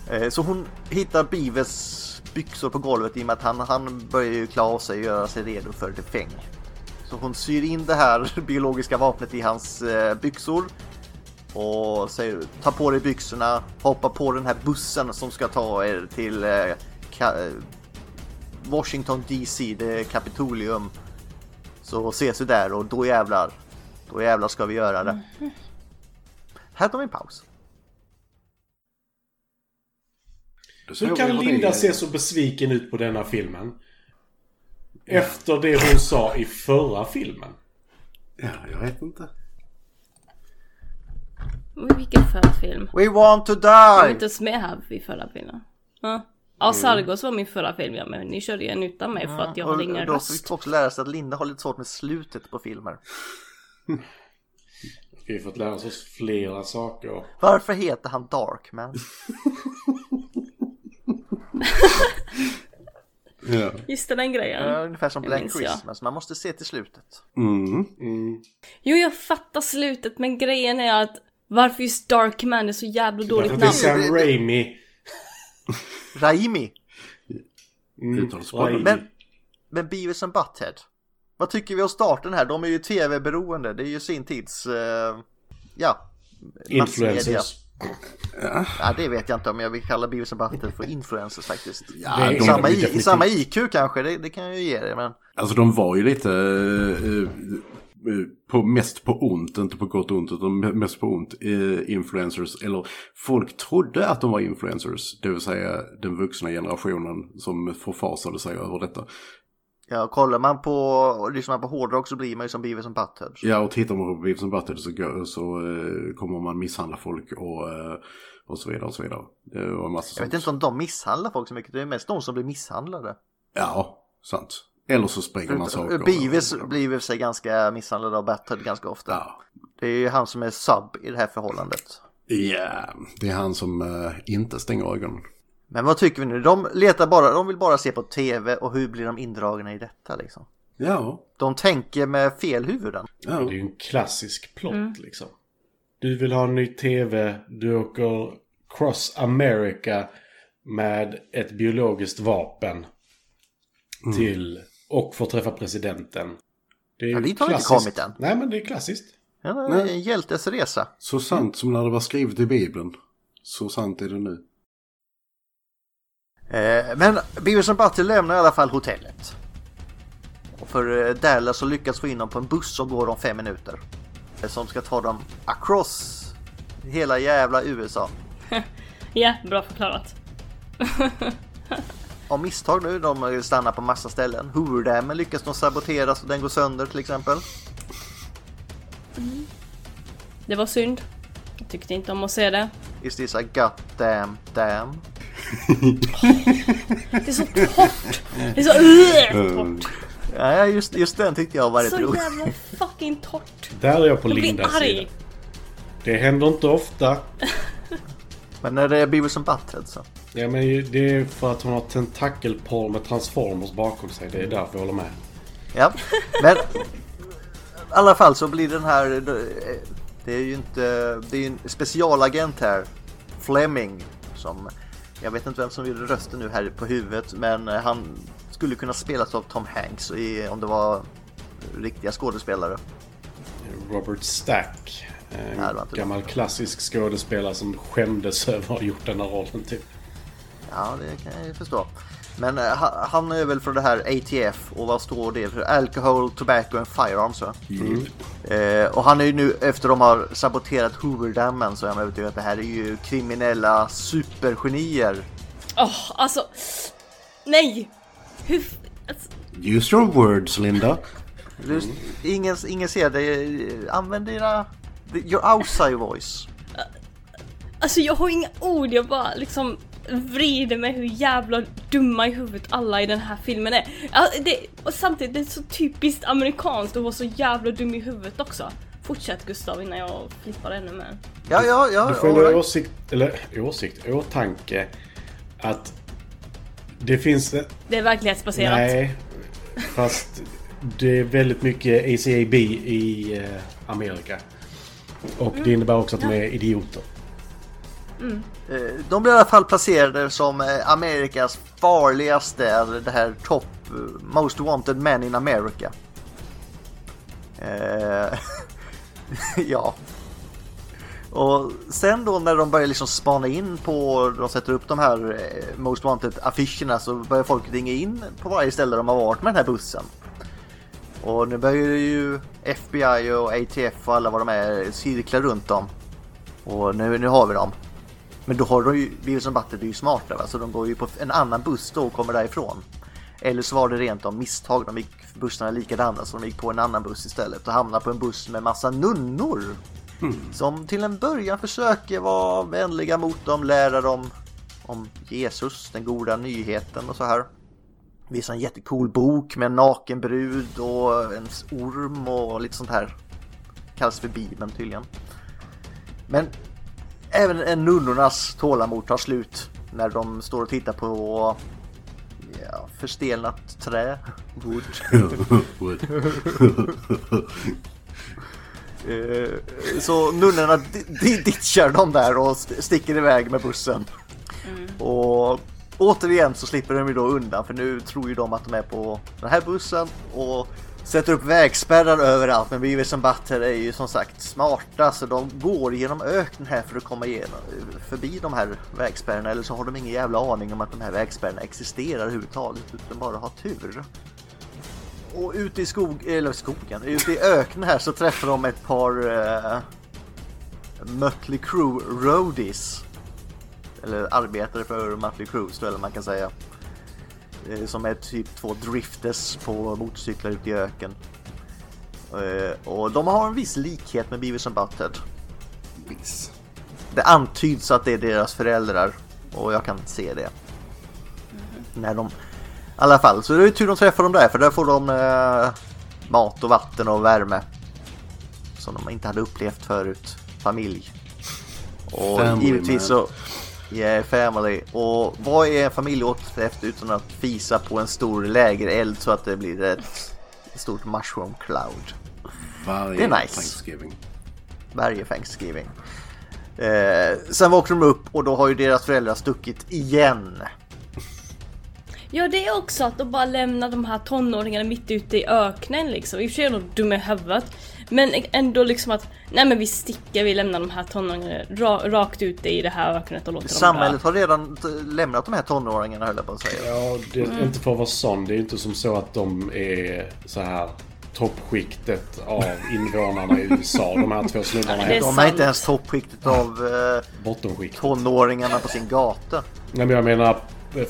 S2: Eh, Så hon hittar Beavers byxor på golvet i och med att han, han börjar ju klä av sig och göra sig redo för defäng. Så hon syr in det här *laughs* biologiska vapnet i hans eh, byxor och säger ta på dig byxorna, hoppa på den här bussen som ska ta er till eh, eh, Washington DC, det är Kapitolium. Så ses vi där och då jävlar, då jävlar ska vi göra det. Här tar vi en paus.
S5: Hur kan Linda se så besviken ut på denna filmen? Efter det hon sa i förra filmen.
S6: Ja, jag vet inte.
S1: Vilken förra film?
S2: We want to
S1: Jag var
S2: die!
S1: inte ens med här vid förra filmen. Ja, ja Sargos var min förra film ja, men ni körde ju en utan mig för att jag hade ingen
S2: då
S1: röst.
S2: fick vi också lära sig att Linda har lite svårt med slutet på filmer. *laughs*
S5: Vi har fått lära oss flera saker.
S2: Varför heter han Darkman? *laughs*
S6: Ja.
S1: Just den grejen.
S2: Ja, ungefär som Black. Christmas, man måste se till slutet.
S6: Mm.
S1: Jo, jag fattar slutet, men grejen är att varför just Darkman är så jävla dåligt
S5: att det är
S1: namn.
S5: Sam Raimi.
S2: Raimi.
S5: Raimi.
S2: Men, men Beavis and Butthead. Vad tycker vi om starten här? De är ju tv-beroende. Det är ju sin tids, eh, ja.
S5: Influencers.
S2: Ja, det vet jag inte om jag vill kalla Beavis and Butthead för influencers faktiskt.
S6: Ja,
S5: är
S6: de,
S2: samma, i, samma IQ kanske, det, det kan jag ju ge det. Men
S6: alltså de var ju lite eh, på, mest på ont, inte på gott och ont, utan mest på ont, eh, influencers. Eller folk trodde att de var influencers, det vill säga den vuxna generationen som förfasade sig över detta.
S2: ja, kollar man på och lyssnar man på hårdrock så blir man ju som Beavis and Butthead.
S6: Ja, och tittar man på Beavis and Butthead så, går- så eh, kommer man misshandla folk och, eh, och så vidare och så vidare. Det var massa
S2: Jag vet
S6: sånt.
S2: inte om de misshandlar folk så mycket, det är mest de som blir misshandlade.
S6: Ja, sant. Eller så spränger man saker.
S2: Beavis blir i sig ganska misshandlad av Butthead ganska ofta.
S6: Ja.
S2: Det är ju han som är sub i det här förhållandet.
S6: Ja, det är han som eh, inte stänger ögonen.
S2: Men vad tycker vi nu? De letar bara, de vill bara se på tv och hur blir de indragna i detta liksom?
S6: Ja,
S2: De tänker med fel huvuden.
S6: ja.
S5: Det är ju en klassisk plott liksom. Du vill ha en ny TV, du åker cross America med ett biologiskt vapen. Till, och får träffa presidenten. Det är
S2: Ja, dit har vi inte kommit än.
S5: Nej men det är klassiskt.
S2: Ja, det är en hjältes resa.
S6: Så sant som när det var skrivet i Bibeln. Så sant är det nu.
S2: Eh, men Beavis and Butthead lämnar i alla fall hotellet. Och för eh, Dallas så lyckas få in dem på en buss som går om fem minuter. Eh, Som ska ta dem across hela jävla USA. *laughs*
S1: Ja, bra förklarat. *laughs*
S2: Av misstag nu, de stannar på massa ställen. Hooverdammen lyckas de sabotera så den går sönder till exempel.
S1: Det var synd. Jag tyckte inte om att se det.
S2: Is this a goddamn dam? *laughs*
S1: Det är så torrt! Det är så uh, torrt.
S2: Ja, just, just den tyckte jag var rätt
S1: Så
S2: rolig.
S1: jävla fucking torrt.
S5: Där är jag på
S1: Jag blir
S5: Lindas sida.
S1: arg.
S5: Det händer inte ofta. *laughs*
S2: Men när det är Beavis and Butthead så.
S5: Ja, men det är för att hon har tentakelporr med Transformers bakom sig. Det är därför jag håller med.
S2: Ja, men i alla fall så blir den här, det är ju inte, det är ju en specialagent här, Fleming, som, jag vet inte vem som gjorde rösten nu här på huvudet, men han skulle kunna spelas av Tom Hanks i, om det var riktiga skådespelare.
S5: Robert Stack. En
S2: inte
S5: gammal klassisk skådespelare som skämdes över att ha gjort den här rollen typ.
S2: Ja, det kan jag ju förstå. Men ha- han är väl från det här ATF och vad står det för? Alcohol, Tobacco and Firearms va? Eh, och han är ju nu efter de har saboterat Hooverdammen så är man övertygad att det här är ju kriminella supergenier.
S1: Åh, alltså. Nej! Hur... Alltså,
S6: Use your words, Linda.
S2: Du, ingen, ingen ser dig. Använd dina... Your outside voice.
S1: alltså jag har inga ord, jag bara liksom vrider mig hur jävla dumma i huvudet alla i den här filmen är. Ja, det, och samtidigt, det är så typiskt amerikanskt att vara så jävla dum i huvudet också. Fortsätt Gustav innan jag flippar ännu mer.
S2: Ja, ja, ja.
S5: Du får ändå
S2: right.
S5: åsikt, eller åsikt, åtanke att det finns...
S1: Det är verklighetsbaserat.
S5: Nej, fast det är väldigt mycket ACAB i eh, Amerika. Och det innebär också att de är idioter. Mm.
S2: Eh, de blir i alla fall placerade som eh, Amerikas farligaste, eller det här top eh, most wanted men in America. *laughs* Ja. Och sen då när de börjar liksom spana in på, de sätter upp de här most wanted affischerna så börjar folk ringa in på varje ställe de har varit med den här bussen. Och nu börjar ju FBI och ATF och alla vad de är cirkla runt dem. Och nu, nu har vi dem. Men då har de ju, och Butthead är ju smarta va? så de går ju på en annan buss då och kommer därifrån. Eller så var det rent av misstag, de gick bussarna likadana så de gick på en annan buss istället och hamnar på en buss med massa nunnor. Som till en början försöker vara vänliga mot dem, lära dem om Jesus, den goda nyheten och så här. Visar en jättecool bok med en naken brud och en orm och lite sånt här. Kallas för Bibeln tydligen. Men även en nunnornas tålamod tar slut när de står och tittar på ja, förstelnat trä. Wood. *laughs*
S6: Wood.
S2: Eh, Så nunnorna di- di- ditchar dem där och st- sticker iväg med bussen. Och återigen så slipper de ju då undan för nu tror ju de att de är på den här bussen och sätter upp vägspärrar överallt. Men Beavis and Butthead är ju som sagt smarta så de går genom öknen här för att komma igenom, förbi de här vägspärrarna. Eller så har de ingen jävla aning om att de här vägspärrarna existerar överhuvudtaget utan bara har tur. Och ute i skog, eller skogen, ute i öknen här så träffar de ett par uh, Mötley Crew roadies. Eller arbetare för Mötley Crew, så eller man kan säga. Eh, Som är typ två drifters på motorcyklar ute i öken. Eh, Och de har en viss likhet med Beavis and Butthead.
S6: Viss.
S2: Det antyds att det är deras föräldrar och jag kan se det. När de... I alla fall, så det är tur de träffar dem där för där får de eh, mat och vatten och värme. Som de inte hade upplevt förut. Familj. Och
S6: Family,
S2: givetvis
S6: man.
S2: så... Yeah, family. Och vad är en familjeåterträff utan att fisa på en stor lägereld så att det blir ett stort mushroom cloud.
S6: Varje
S2: Det är nice.
S6: Thanksgiving.
S2: varje Thanksgiving. Eh, sen vaknar de upp och då har ju deras föräldrar stuckit igen.
S1: Ja det är också att de bara lämnar de här tonåringarna mitt ute i öknen liksom. I och för sig är de dumma i huvudet. Men ändå liksom att, nej men vi sticker, vi lämnar de här tonåringarna ra, rakt ute i det här öknet och låter dem
S2: Samhället
S1: dö.
S2: har redan lämnat de här tonåringarna höll jag på att säga.
S5: Ja, det är inte för att vara sån. Det är inte som så att de är så här toppskiktet av invånarna i USA. De här två snubbarna
S2: De är inte ens toppskiktet av eh, tonåringarna på sin gata.
S5: Nej, men jag menar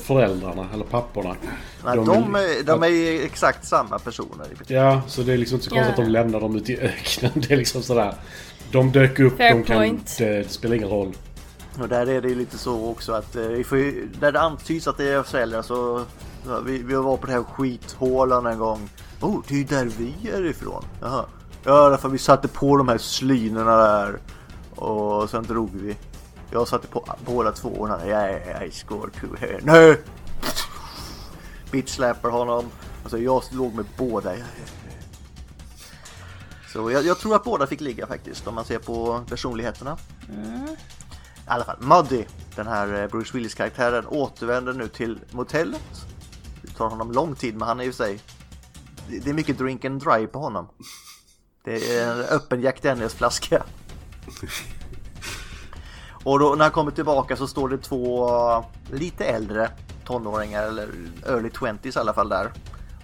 S5: föräldrarna eller papporna.
S2: Nej, de, är, de är ju exakt samma personer.
S5: Ja, så det är liksom inte så konstigt
S1: Ja.
S5: att de lämnar dem ute i öknen. *laughs* Det är liksom sådär. De dök upp,
S1: Fair
S5: de kan...
S1: point.
S5: Det, det spelar ingen roll.
S2: Och där är det ju lite så också att eh, får där det antyds att det är föräldrar så ja, vi, vi var på det här skithålan en gång. Oh, det är ju där vi är ifrån. Jaha. Ja, därför vi satte på de här slynorna där. Och sen drog vi. Jag satte på båda två och han yeah, I scored two here. Nej! Bitchsläpar honom. Alltså jag låg med båda. Så jag, jag tror att båda fick ligga faktiskt om man ser på personligheterna. I alla fall, Muddy, den här eh, Bruce Willis-karaktären, återvänder nu till motellet. Det tar honom lång tid, men han är ju sig... det- Det är mycket drink and drive på honom. Det är en öppen Jack Daniels-flaska. *laughs* Och då när han kommer tillbaka så står det två lite äldre tonåringar eller early twenties i alla fall där.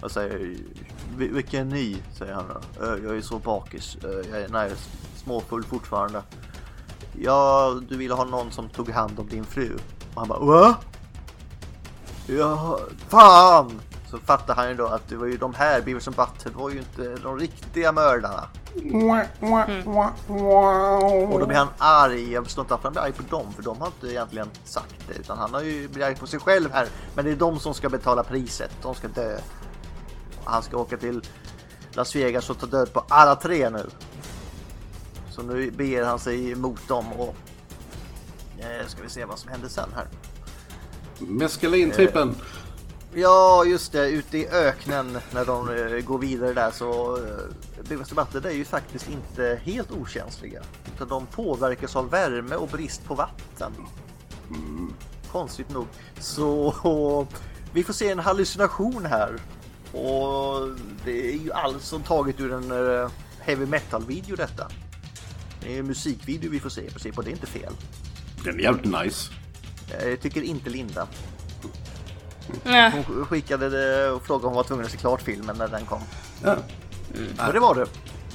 S2: Och säger vilka är ni? Säger han då. Jag är så bakis. Jag är nej, småfull fortfarande. Ja, du ville ha någon som tog hand om din fru. Och han bara va? Ja, fan! Så fattar han ju då att det var ju de här, Beavis and Butthead var ju inte de riktiga mördarna. Och då blir han arg. Jag förstår inte varför han blir arg på dem, för de har inte egentligen sagt det. Utan han har ju blivit arg på sig själv här. Men det är de som ska betala priset. De ska dö. Han ska åka till Las Vegas och ta död på alla tre nu. Så nu beger han sig emot dem och... Eh, ska vi se vad som händer sen här.
S6: Mescalintrippen.
S2: Ja, just det. Ute i öknen när de eh, går vidare där så Beavis Butthead är ju faktiskt inte helt okänsliga. Utan de påverkas av värme och brist på vatten. Konstigt nog. Så *laughs* vi får se en hallucination här. Och det är ju alltså taget ur en eh, heavy metal-video detta. Det är en musikvideo vi får se se på, det är inte fel.
S6: Den är jävligt nice.
S2: Eh, Jag tycker inte Linda.
S1: Nej.
S2: Hon skickade det och frågade om hon var tvungen att se klart filmen när den kom.
S6: Ja.
S2: Och det var det.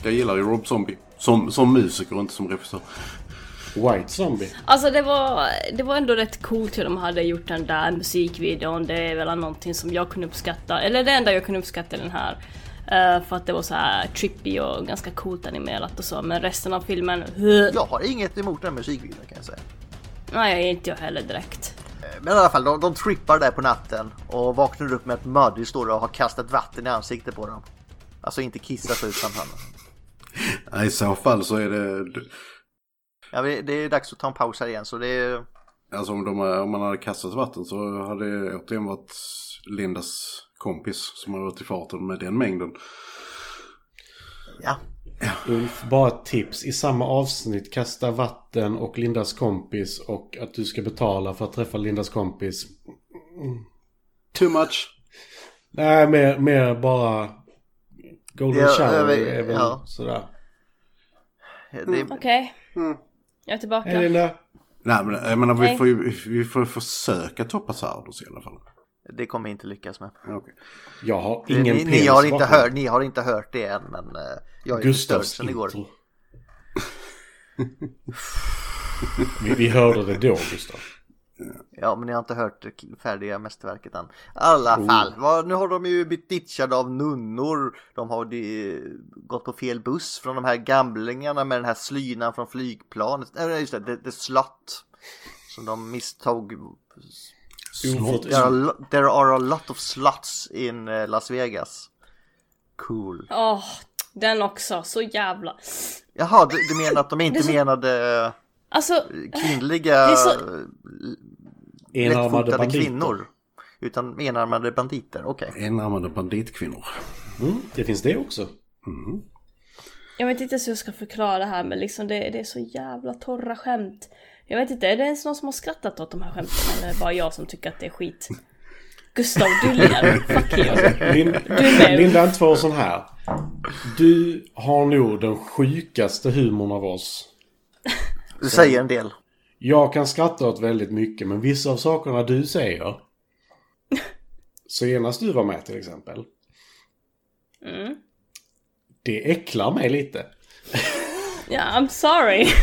S6: Jag gillar ju Rob Zombie. Som, som musiker och inte som regissör.
S5: White Zombie.
S1: Alltså det var, det var ändå rätt coolt hur de hade gjort den där musikvideon. Det är väl någonting som jag kunde uppskatta. Eller det enda jag kunde uppskatta den här. Eh, för att det var så här trippy och ganska coolt animerat och så. Men resten av filmen...
S2: Jag har inget emot den musikvideon kan jag säga.
S1: Nej, inte jag heller direkt.
S2: Men i alla fall, de, de trippar där på natten och vaknar upp med att Muddy står och har kastat vatten i ansiktet på dem. Alltså inte kissat utan han.
S6: Nej, *laughs* I så fall så är det...
S2: Ja, det är dags att ta en paus här igen så det är...
S6: Alltså om, de, om man hade kastat vatten så hade det återigen varit Lindas kompis som har varit i farten med den mängden.
S2: Ja.
S5: Ulf, bara ett tips. I samma avsnitt kasta vatten och Lindas kompis och att du ska betala för att träffa Lindas kompis.
S6: Too much.
S5: Nej, mer, mer bara... Golden
S2: Ja,
S5: shower
S2: över-
S5: är väl
S2: ja.
S5: sådär.
S2: Det,
S1: Okej. Jag är tillbaka.
S5: Hej Linda!
S6: Nej men jag menar vi
S1: Nej.
S6: får ju vi får försöka toppa Sardos i alla fall.
S2: Det kommer jag inte lyckas med.
S6: Okej.
S5: Jag har
S2: Ni,
S5: ingen
S2: ni,
S5: penis
S2: har inte hört, ni har inte hört det än men eh, jag är
S5: Gustavs
S2: sen igår.
S5: vi, vi hörde det då Gustav.
S2: Ja, men ni har inte hört färdiga mästerverket än. I alla
S5: Oh.
S2: fall, vad, nu har de ju blivit ditchade av nunnor. De har de, gått på fel buss från de här gamlingarna med den här slynan från flygplanet. Nej, just det, det, det slott. Som de misstog.
S5: Ofört-
S2: There are, there are a lot of slots in eh, Las Vegas. Cool.
S1: Åh, den också. Så jävla...
S2: Jaha, du, du menar att de inte
S1: så-
S2: menade
S1: Alltså,
S2: kvinnliga
S1: så-
S5: Enarmade
S2: lättfotade
S5: banditer.
S2: kvinnor? Utan enarmade banditer, okej.
S6: Enarmade banditkvinnor.
S5: Mm, det finns det också.
S1: jag vet inte hur jag ska förklara det här men liksom det, det är så jävla torra skämt. Jag vet inte, är det ens någon som har skrattat åt de här skämten eller är det bara jag som tycker att det är skit? Gustav, du ler. Fuck you.
S5: Lin,
S1: med.
S5: Linda, inte för sån här. Du har nog den sjukaste humorn av oss.
S2: Du säger en del.
S5: Jag kan skratta åt väldigt mycket, men vissa av sakerna du säger. Senast du var med till exempel.
S1: Mm.
S5: Det äcklar mig lite.
S1: Ja, I'm sorry. *laughs*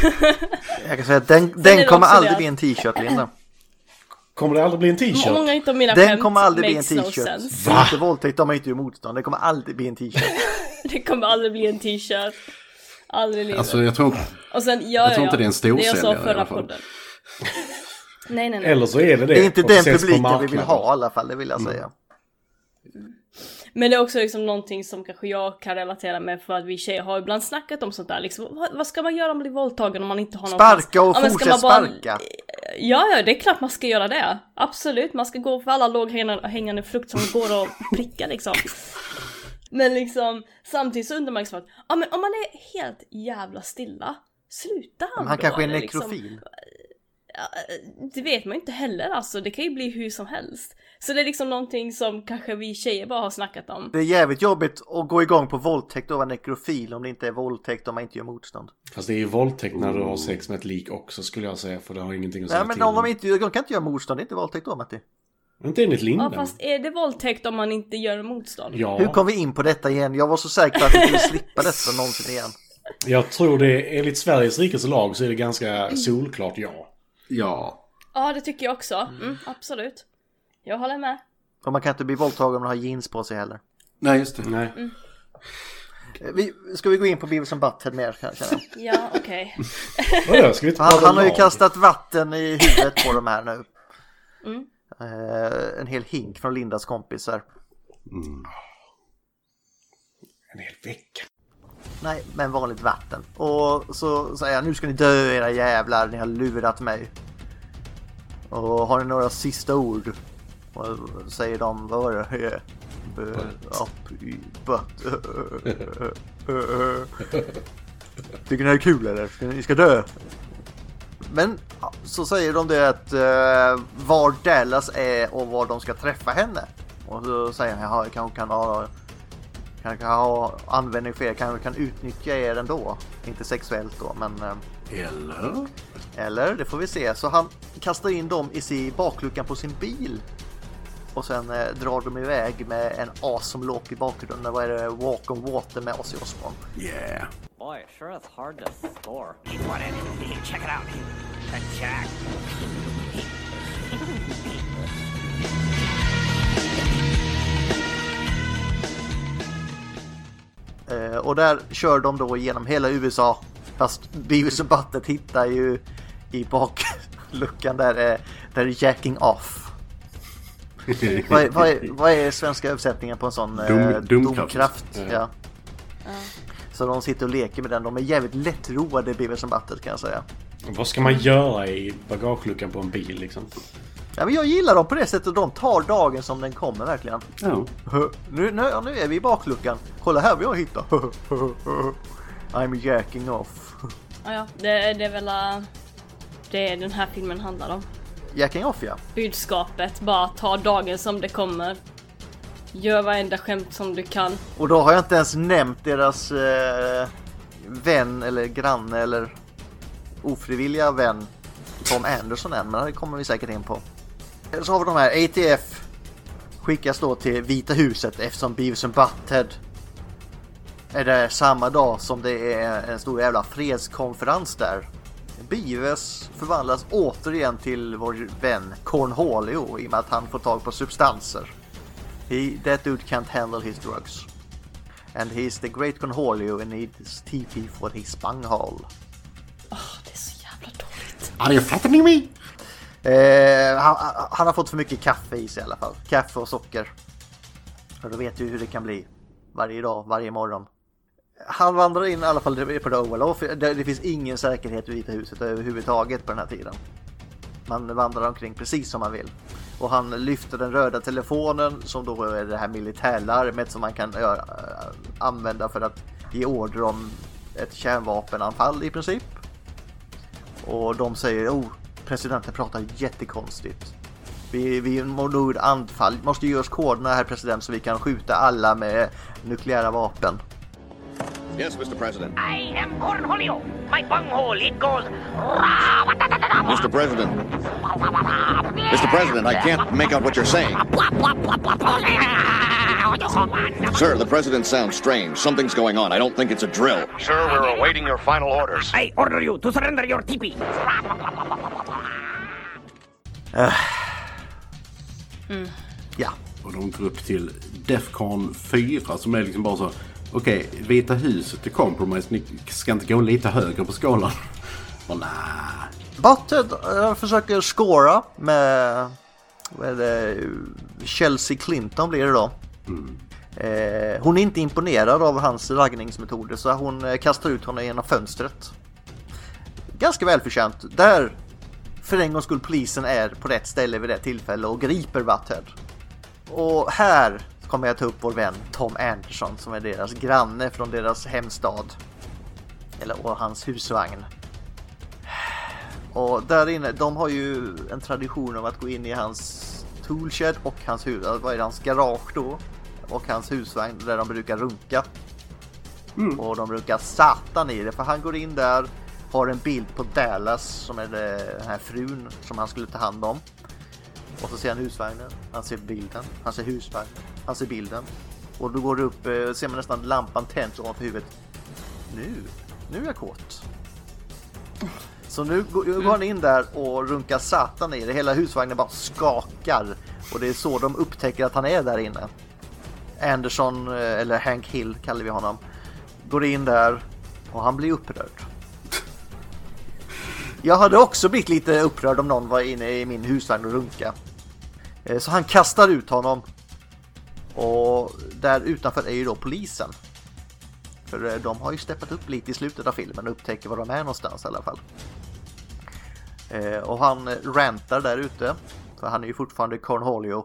S2: Jag kan säga att den,
S1: är
S2: den kommer aldrig
S1: det
S2: bli en t-shirt Linda. *laughs*
S5: Kommer det aldrig bli en t-shirt?
S1: Många utav mina
S2: Den kommer aldrig bli en
S1: no
S2: t-shirt. Det är inte våldtäkt, de har inte motstånd. Det kommer aldrig bli en t-shirt. *laughs*
S1: Det kommer aldrig bli en t-shirt. Aldrig i livet.
S6: Alltså jag tror.
S1: Och sen, ja,
S6: jag tror
S1: ja,
S6: inte det är en storsäljare i alla fall.
S1: podden. Nej, nej, nej.
S5: Eller så är det det.
S2: Det är inte den publiken vi vill ha i alla fall, det vill jag säga.
S1: Men det är också liksom någonting som kanske jag kan relatera med för att vi tjejer har ibland snackat om sånt där liksom. Vad, vad ska man göra om man blir våldtagen om man inte har någon
S2: Sparka och
S1: Ja,
S2: fortsätt
S1: bara-
S2: sparka.
S1: Ja, ja, det är klart man ska göra det. Absolut, man ska gå för alla låghängande hängande frukt som går att *laughs* pricka liksom. Men liksom, samtidigt så undrar man liksom att, ja men om man är helt jävla stilla, sluta han
S2: Men han
S1: då,
S2: kanske är
S1: eller liksom? Ja, det vet man ju inte heller alltså, det kan ju bli hur som helst. Så det är liksom någonting som kanske vi tjejer bara har snackat om.
S2: Det är jävligt jobbigt att gå igång på våldtäkt och vara nekrofil om det inte är våldtäkt om man inte gör motstånd.
S5: Fast det är ju våldtäkt när du har sex med ett lik också skulle jag säga. För det har ingenting att säga
S2: Nej men
S5: till
S2: om de inte, de kan inte göra motstånd, det är inte våldtäkt då Matti.
S5: Inte enligt Linda.
S1: Ja fast är det våldtäkt om man inte gör motstånd?
S5: Ja,
S2: Hur kom vi in på detta igen? Jag var så säker på att vi skulle slippa detta någonsin igen. *laughs*
S5: jag tror det enligt Sveriges rikes lag så är det ganska solklart ja.
S6: Ja.
S1: Ja det tycker jag också. Mm, absolut. Jag håller med.
S2: Och man kan inte bli våldtagen om man har jeans på sig heller.
S6: Nej, just det.
S5: Nej.
S2: Eh, Vi, ska vi gå in på Beavis and Butthead mer kanske? *laughs*
S1: Ja okej. *laughs*
S5: Inte
S2: Han, han har ju kastat vatten i huvudet på de här nu.
S1: Mm.
S2: Eh, en hel hink från Lindas kompisar.
S5: En hel vecka.
S2: Nej, men vanligt vatten. Och så säger han nu ska ni dö era jävlar, ni har lurat mig. Och har ni några sista ord? Och säger de, vad var det? Up i butt. Tycker ni det är kul eller? Ska ni- ska dö. Men så säger de det att eh, var Dallas är och var de ska träffa henne. Och så säger han, jaha, jag kanske kan ha kanske ha användning för er, kanske kan utnyttja er ändå. Inte sexuellt då, men eh,
S6: Eller?
S2: eller det får vi se. Så han kastar in dem i sin bakluckan på sin bil. Och sen eh, drar de iväg med en awesome låt i bakgrunden. Vad är det? Walk on water med Ozzy Osbourne.
S6: Yeah.
S3: Boy, it sure is hard to score.
S4: You want it? Check it out. Attack.
S2: Eh, *laughs* och där kör de då genom hela USA. Fast Beavis och Butthead hittar ju i bakluckan där, eh, där är jacking off. *laughs* vad, är, vad, är, vad är svenska översättningen på en sån eh,
S6: Dom- domkraft.
S2: domkraft?
S5: Ja.
S2: Ja. Så de sitter och leker med den. De är jävligt lättroade Beavis och Butthead kan jag säga.
S5: Vad ska man göra i bagageluckan på en bil liksom?
S2: Ja, men jag gillar dem på det sättet. De tar dagen som den kommer verkligen.
S6: Ja.
S2: Nu, nu, nu är vi i bakluckan. Kolla här vad jag hittar. I'm jacking off.
S1: Ja, ja. Det, det är väl äh, det den här filmen handlar om.
S2: Jacking off ja.
S1: Budskapet, bara ta dagen som det kommer. Gör varenda skämt som du kan.
S2: Och då har jag inte ens nämnt deras eh, vän eller granne eller ofrivilliga vän Tom Anderson än, men det kommer vi säkert in på. Så har vi de här ATF skickas då till Vita huset eftersom Beavis and Butthead är där samma dag som det är en stor jävla fredskonferens där. Beavis förvandlas återigen till vår vän Cornholio i och med att han får tag på substanser. He, that dude can't handle his drugs. And he's the great Cornholio and needs TP for his bunghole.
S1: Det är så jävla dåligt.
S6: Are you fattening me?
S2: Eh, han, han har fått för mycket kaffe i sig i alla fall. Kaffe och socker. För då vet du hur det kan bli. Varje dag, varje morgon. Han vandrar in i alla fall på The Oval Office. Det, det finns ingen säkerhet i Vita huset överhuvudtaget på den här tiden. Man vandrar omkring precis som man vill. Och han lyfter den röda telefonen som då är det här militärlarmet som man kan göra, använda för att ge order om ett kärnvapenanfall i princip. Och de säger oh, presidenten pratar jättekonstigt. Vi, vi nog anfall, måste ge oss koderna här president så vi kan skjuta alla med nukleära vapen.
S8: Yes, Mr. President.
S4: I am Cornholio. My bunghole, it goes...
S8: Mr. President. Mr. President, I can't make out what you're saying. Sir, the President sounds strange. Something's going on. I don't think it's a drill.
S9: Sir, we're awaiting your final orders.
S4: I order you to surrender your tipi.
S2: Ja,
S6: Och de går upp till Defcon 4 som är liksom bara så. Okej, Vita huset är compromise. Ni ska inte gå lite högre på skalan. *laughs* Och nej.
S2: Butthead äh, försöker scora med vad är det, Chelsea Clinton blir det då. Eh, hon är inte imponerad av hans raggningsmetoder så hon eh, kastar ut honom genom fönstret. Ganska välförtjänt. Där för en gångs skull polisen är på rätt ställe vid det tillfälle och griper Butthead. Och här kommer jag ta upp vår vän Tom Anderson som är deras granne från deras hemstad. Eller och hans husvagn. Och där inne, de har ju en tradition av att gå in i hans toolshed och hans vad är det, hans garage då? Och hans husvagn där de brukar runka. Och de brukar satan i det för han går in där, har en bild på Dallas som är den här frun som han skulle ta hand om. Och så ser han husvagnen, han ser bilden, han ser husvagnen, han ser bilden. Och då går det upp, eh, ser man nästan lampan tänds ovanför huvudet. Nu, nu är jag kåt. Så nu går går han in där och runkar satan i det. Hela husvagnen bara skakar. Och det är så de upptäcker att han är där inne. Anderson, eh, eller Hank Hill kallar vi honom, går in där och han blir upprörd. Jag hade också blivit lite upprörd om någon var inne i min husvagn och runka. Eh, så han kastar ut honom. Och där utanför är ju då polisen. För eh, de har ju steppat upp lite i slutet av filmen och upptäcker var de är någonstans i alla fall. Och han rantar där ute. För han är ju fortfarande Cornholio.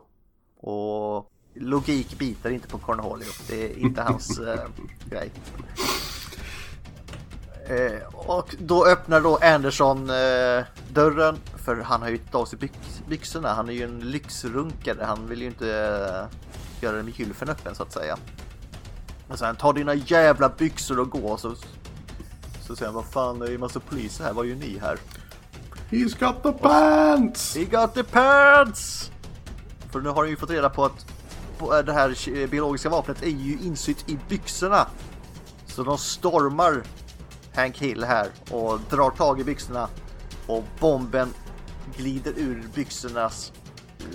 S2: Och logik biter inte på Cornholio. Det är inte hans eh, *laughs* grej. Eh, och då öppnar då Anderson eh, dörren för han har ju tagit av sig byx- byxorna. Han är ju en lyxrunkare. Han vill ju inte eh, göra det med gylfen öppen så att säga. Och sen ta dina jävla byxor och gå. Så, så säger han vad fan det är ju massa poliser här. Vad gör ni här?
S6: He's got the pants!
S2: He got the pants! För nu har de ju fått reda på att Eh, det här eh, biologiska vapnet är ju insytt i byxorna. Så de stormar Hank Hill här och drar tag i byxorna och bomben glider ur byxornas eh,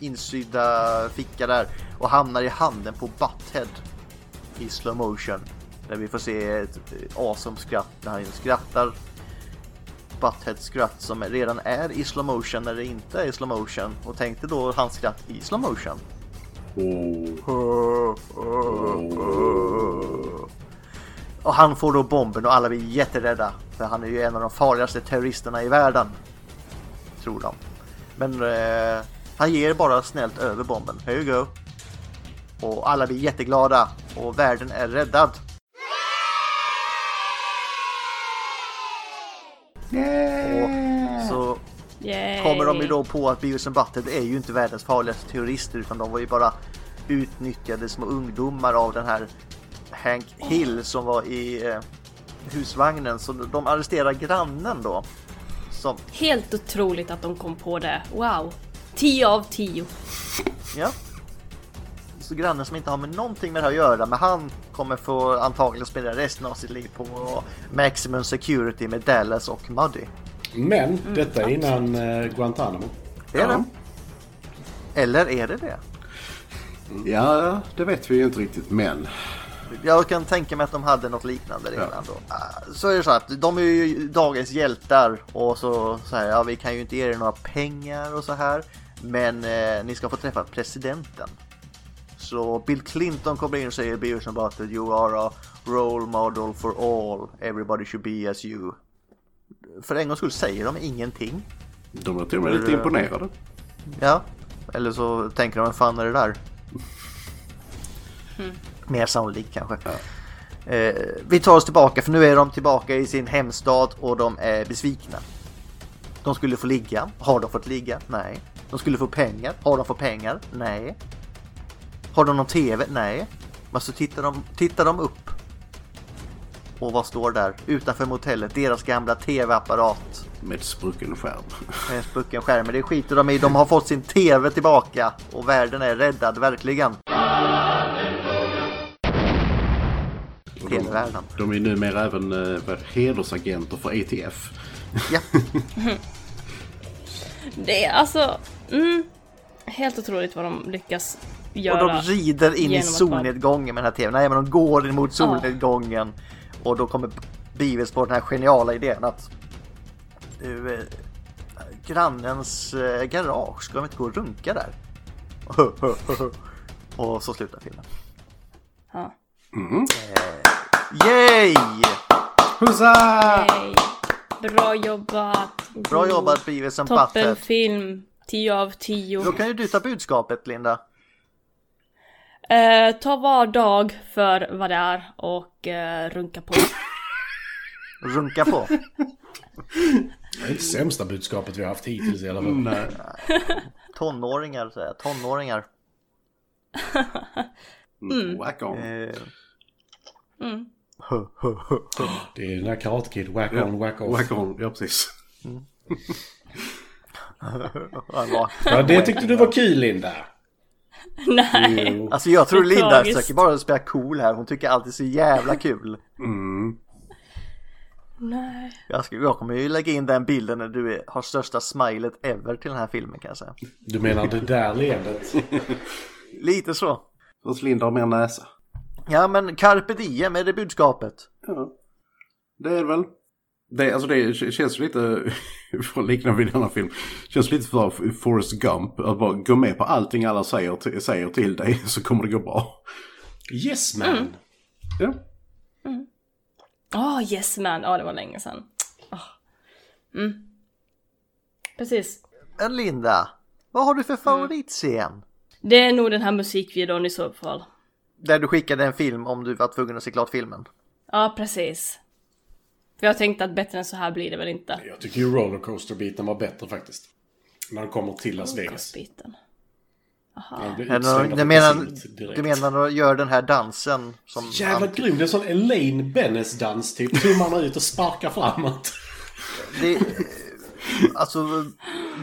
S2: insydda ficka där och hamnar i handen på Butthead i slow motion. Där vi får se ett awesome skratt när han skrattar Butthead skratt som redan är i slow motion när det inte är i slow motion och tänkte då hans skratt i slow motion. Och han får då bomben och alla blir jätterädda för han är ju en av de farligaste terroristerna i världen. Tror de. Men eh, han ger bara snällt över bomben. Here you go. Och alla blir jätteglada och världen är räddad. Och så
S1: Yay.
S2: kommer de ju då på att Beavis and Butthead är ju inte världens farligaste terrorister utan de var ju bara utnyttjade små ungdomar av den här Hank Hill som var i eh, husvagnen så de arresterar grannen då. Som,
S1: Helt otroligt att de kom på det. Wow. 10 av 10.
S2: ja. Så grannen som inte har med någonting med det här att göra men han kommer få antagligen spendera resten av sitt liv på Maximum Security med Dallas och Muddy.
S5: Men detta är innan eh, Guantanamo.
S2: Är det? Eller är det det?
S6: Ja, det vet vi ju inte riktigt men.
S2: Jag kan tänka mig att de hade något liknande redan då. Ah, Så är det så att de är ju dagens hjältar och så säger ja vi kan ju inte ge er några pengar och så här. Men eh, ni ska få träffa presidenten. Så Bill Clinton kommer in och säger and Butthead you are a role model for all. Everybody should be as you. För en gångs skull säger de ingenting.
S6: De är till och med lite imponerade.
S2: Ja, eller så tänker de, vad fan är det där? Mer sannolikt kanske. Eh, vi tar oss tillbaka för nu är de tillbaka i sin hemstad och de är besvikna. De skulle få ligga. Har de fått ligga? Nej. De skulle få pengar. Har de fått pengar? Nej. Har de någon TV? Nej. Men så tittar de, tittar de upp. Och vad står där? Utanför motellet. Deras gamla TV-apparat.
S6: Med sprucken skärm.
S2: Med en sprucken skärm. Men det skiter de i. De har fått sin TV tillbaka. Och världen är räddad, verkligen. Världen.
S6: De är numera även eh, hedersagenter för ATF.
S2: Ja. *laughs*
S1: Det är alltså... Mm, helt otroligt vad de lyckas
S2: Och
S1: göra.
S2: de rider in i solnedgången med den här TVn. Nej, men de går in mot solnedgången. Och då kommer Beavis på den här geniala idén att du, eh, grannens eh, garage, ska de inte gå och runka där? *laughs* och så slutar filmen.
S1: Ja.
S2: Yay!
S6: Hussa!
S1: Yay. Bra jobbat!
S2: Bra jobbat Beavis and
S1: Toppen
S2: Butthead.
S1: film. 10 av 10.
S2: Då kan ju du ta budskapet Linda.
S1: Eh, ta var dag för vad det är och eh, runka på.
S2: Runka på.
S5: Det är inte sämsta budskapet vi har haft hittills i alla fall.
S6: Nej.
S2: Tonåringar säger jag. Tonåringar. *laughs*
S6: Whack on.
S2: Eh,
S5: Det är den där Karate Kid, whack
S6: Ja,
S5: on, whack off.
S6: Whack on, ja precis. *laughs*
S2: Var-
S5: Ja, det tyckte du var kul Linda. *laughs*
S1: Nej.
S5: Jo.
S2: Alltså jag tror Linda
S1: tragiskt.
S2: försöker bara spela cool här. Hon tycker allt är så jävla kul.
S1: Nej.
S2: Jag, ska, jag kommer ju lägga in den bilden när du är, har största smilet ever till den här filmen kan jag säga.
S5: Du menar det där leendet? *laughs*
S2: Lite så.
S6: Fast Linda har mer näsa.
S2: Ja men carpe diem är det budskapet.
S6: Ja. Det är det väl. Det, alltså det känns lite, *laughs* för att likna vid en annan film, känns lite för Forrest Gump. Att bara gå med på allting alla säger, säger till dig *laughs* så kommer det gå bra.
S5: Yes man.
S6: Ja.
S1: Åh, yes man. Ja, det var länge sedan. Åh. Mm. Precis.
S2: Linda, vad har du för favoritscen?
S1: Det är nog den här musikvideon i så fall.
S2: Där du skickade en film om du var tvungen att se klart filmen.
S1: Ja, precis. För jag tänkte att bättre än så här blir det väl inte.
S5: Jag tycker ju rollercoaster-biten var bättre faktiskt. När de kommer till Las Vegas.
S1: Biten.
S2: Men,
S5: utslängda
S2: du, menar, du menar när de gör den här dansen som...
S5: Jävla grym. Det är en sån Elaine Bennes-dans typ. Tummarna ut och sparkar framåt.
S2: Det, alltså,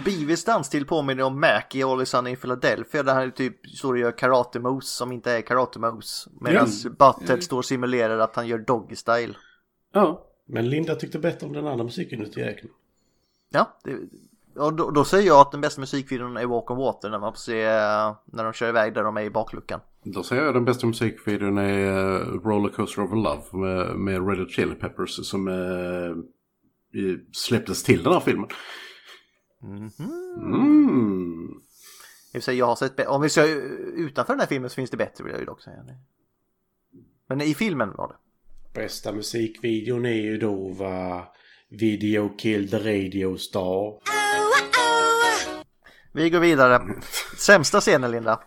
S2: Beavis dansstil påminner om Mac i Sunny in Philadelphia där han typ står och gör karate moves som inte är karate moves. Medan
S5: Ja.
S2: Butthead står och simulerar att han gör doggy style.
S6: Ja.
S5: Men Linda tyckte bättre om den andra musiken ute i öknen.
S2: Ja, det, och då, då säger jag att den bästa musikvideon är Walk on Water när man får se eh, när de kör iväg där de är i bakluckan.
S6: Då säger jag den bästa musikvideon är uh, Rollercoaster of Love med, med Red Hot Chili Peppers som uh, släpptes till den här filmen. Mm.
S2: I och för sig, jag har sett Om vi ser utanför den här filmen så finns det bättre vill jag ju dock säga. Men i filmen var det.
S5: Bästa musikvideon är ju då va Video Kill the Radio Star.
S2: Vi går vidare. Sämsta scenen Linda.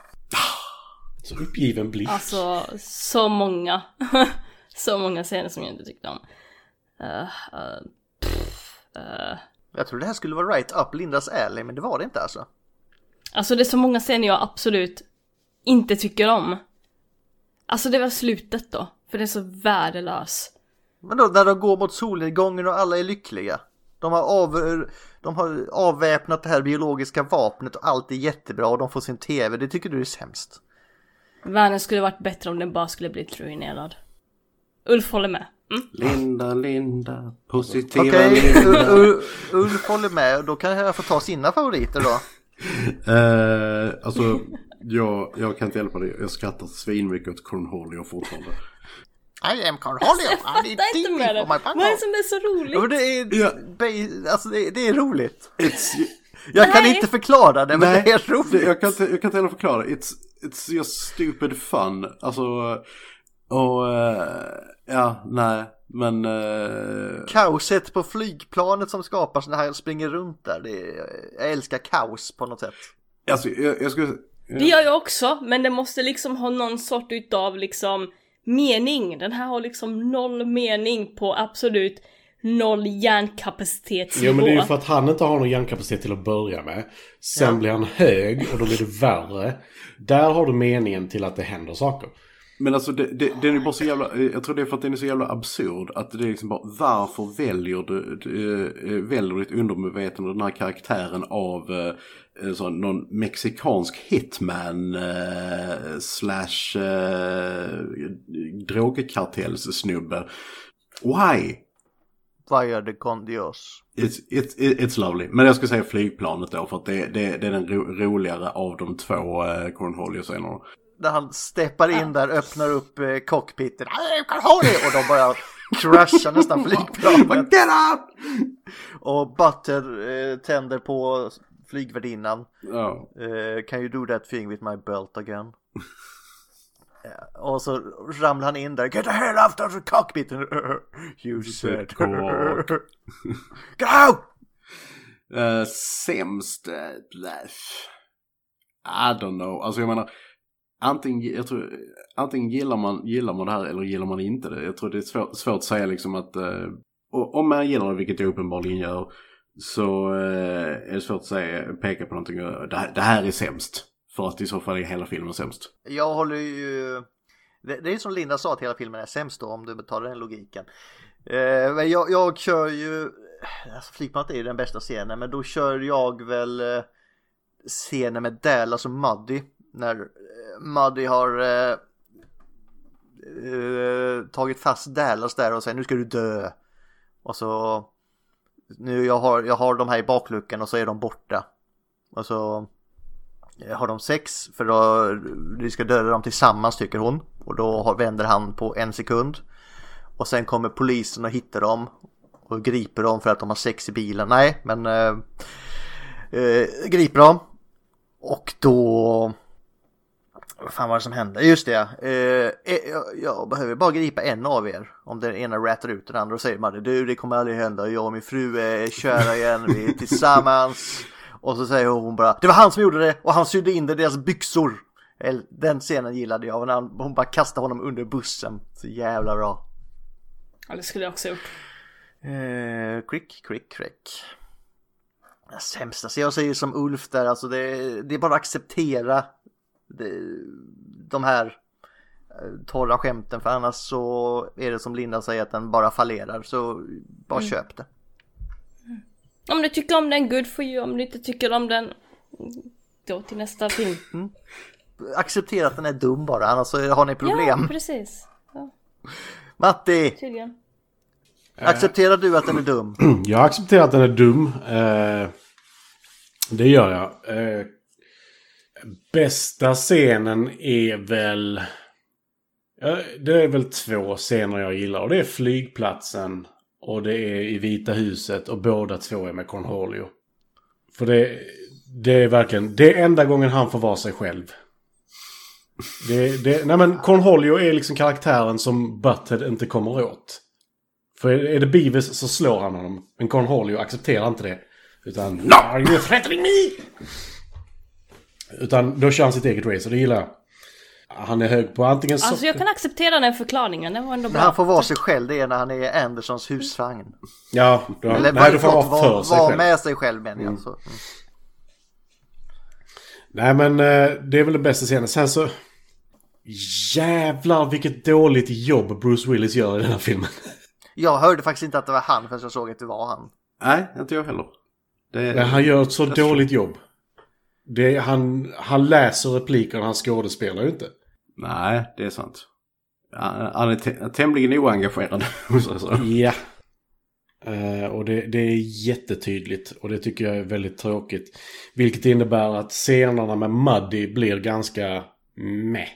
S5: Så uppgiven blick.
S1: Alltså, så många. *laughs* så många scener som jag inte tyckte om. Uh, uh, pff, uh.
S2: Jag tror det här skulle vara right up Lindas alley men det var det inte alltså.
S1: Alltså det är så många scener jag absolut inte tycker om. Alltså det var slutet då. För det är så värdelös.
S2: Men då när de går mot solnedgången och alla är lyckliga. De har, av, de har avväpnat det här biologiska vapnet och allt är jättebra och de får sin tv. Det tycker du är sämst.
S1: Världen skulle varit bättre om den bara skulle blivit ruinerad. Ulf håller med. Mm?
S6: Linda, Linda, positiva
S2: Okej,
S6: Linda.
S2: U- Ulf håller med och då kan jag få ta sina favoriter då. *laughs*
S6: Eh, alltså, jag, jag kan inte hjälpa det. Jag skrattar svinmycket åt Cornholio fortfarande.
S2: I am Cornholio, I
S1: Fattar inte med det. Vad är det som är så roligt?
S2: Ja, det är,
S6: Ja.
S2: alltså det, det är roligt.
S6: It's,
S2: Jag kan
S1: Nej.
S2: inte förklara det men det är roligt.
S6: jag, kan inte, jag kan inte heller förklara. It's, it's just stupid fun. Alltså, och eh, ja, nej, men... eh,
S2: Kaoset på flygplanet som skapas när han springer runt där. Det är, jag älskar kaos på något sätt.
S6: alltså, jag, jag skulle...
S1: Det gör jag också, men det måste liksom ha någon sort utav liksom mening. Den här har liksom noll mening på absolut noll hjärnkapacitetsnivå.
S5: Jo men det är ju för att han inte har någon hjärnkapacitet till att börja med. Sen blir han hög och då blir det värre. Där har du meningen till att det händer saker.
S6: Men alltså det, det, den är bara så jävla, jag tror det är för att den är så jävla absurd. Att det är liksom bara, varför väljer du, du eh, väljer ditt undermedvetande den här karaktären av eh, sån, någon mexikansk hitman eh, slash eh, drogkartellssnubbe. Why?
S2: Via de con Dios.
S6: It's, it's, it's lovely. Men jag ska säga flygplanet då för att det, det, det är den ro, roligare av de två eh, Cornholio-scenerna.
S2: Där han steppar in där, öppnar upp eh, cockpiten. Och de börjar crasha nästan *laughs* flygplanet.
S6: Get up!
S2: Och Butter eh, tänder på flygvärdinnan.
S6: Ja.
S2: Eh, can you do that thing with my belt again? Ja, *laughs* Och så ramlar han in där. Get the hell out of the cockpit! *laughs* you said.
S6: cock. *laughs*
S2: Get out!
S6: Uh, sämst? Uh, I don't know. Alltså jag menar, antingen, jag tror, antingen gillar, man, gillar man det här eller gillar man inte det. Jag tror det är svårt, svårt att säga liksom att uh, om man gillar det, vilket jag uppenbarligen gör, så eh, är det svårt att säga, peka på någonting. Det här, det här är sämst. För att i så fall är hela filmen sämst.
S2: Jag håller ju... Det, det är som Linda sa att hela filmen är sämst då om du tar den logiken. Eh, men jag, jag kör ju alltså flygplanet är ju den bästa scenen men då kör jag väl eh, scenen med Dallas och Muddy när eh, Muddy har eh, eh, tagit fast Dallas där och säger nu ska du dö och så nu jag har, jag har de här i bakluckan och så är de borta. Och så eh, har de sex för då vi ska döda dem tillsammans tycker hon. Och då vänder han på en sekund. Och sen kommer polisen och hittar dem och griper dem för att de har sex i bilen. Nej, men eh, eh, griper dem. Och då vad fan var det som hände? Just det, eh, eh, jag, jag behöver bara gripa en av er. Om den ena rätar ut den andra och säger man du det kommer aldrig hända. Jag och min fru är kära igen, vi är tillsammans. Och så säger hon bara det var han som gjorde det och han sydde in det i deras byxor. Den scenen gillade jag, när hon bara kastade honom under bussen. Så jävla bra.
S1: Ja, det skulle jag också gjort.
S2: Eh, crick, crick. Det sämsta, så jag säger som Ulf där, alltså det, det är bara att acceptera de här eh, torra skämten för annars så är det som Linda säger att den bara fallerar så bara
S1: Mm.
S2: köp det.
S1: Om du tycker om den, good for you. Om du inte tycker om den, då till nästa film.
S2: Acceptera att den är dum bara annars så har ni problem.
S1: Ja, precis. Ja,
S2: Matti,
S1: tydligen.
S2: accepterar du att den är dum? *clears throat*
S5: Jag accepterar att den är dum. Eh, det gör jag. Eh, bästa scenen är väl... Ja, det är väl två scener jag gillar. Och det är flygplatsen och det är i Vita huset. Och båda två är med Cornholio. För det, det är verkligen... Det är enda gången han får vara sig själv. Det, det, nej men Cornholio är liksom karaktären som Butthead inte kommer åt. För är det Beavis så slår han honom. Men Cornholio accepterar inte det. Utan... No, are you threatening me? Utan då kör han sitt eget race och det gillar jag. Han är hög på antingen
S1: Alltså jag kan acceptera den förklaringen, den var ändå
S2: När han
S1: bra.
S2: får vara sig själv det är när han är Andersons husvagn.
S5: Ja, då,
S2: Eller
S5: nej, då får han vara för sig
S2: var
S5: själv.
S2: med sig själv menar jag. Så. Mm.
S5: Nej men eh, det är väl den bästa scenen. Sen så... Jävlar vilket dåligt jobb Bruce Willis gör i den här filmen. *laughs*
S2: Jag hörde faktiskt inte att det var han förrän jag såg att det var han.
S6: Nej, inte jag heller. Det,
S5: Men han gör ett så dåligt jobb. Det han, han läser replikerna, han skådespelar ju inte.
S6: Nej, det är sant. Han är tämligen oengagerad. *laughs*
S5: Ja. Eh, och det, det är jättetydligt och det tycker jag är väldigt tråkigt. Vilket innebär att scenerna med Muddy blir ganska meh.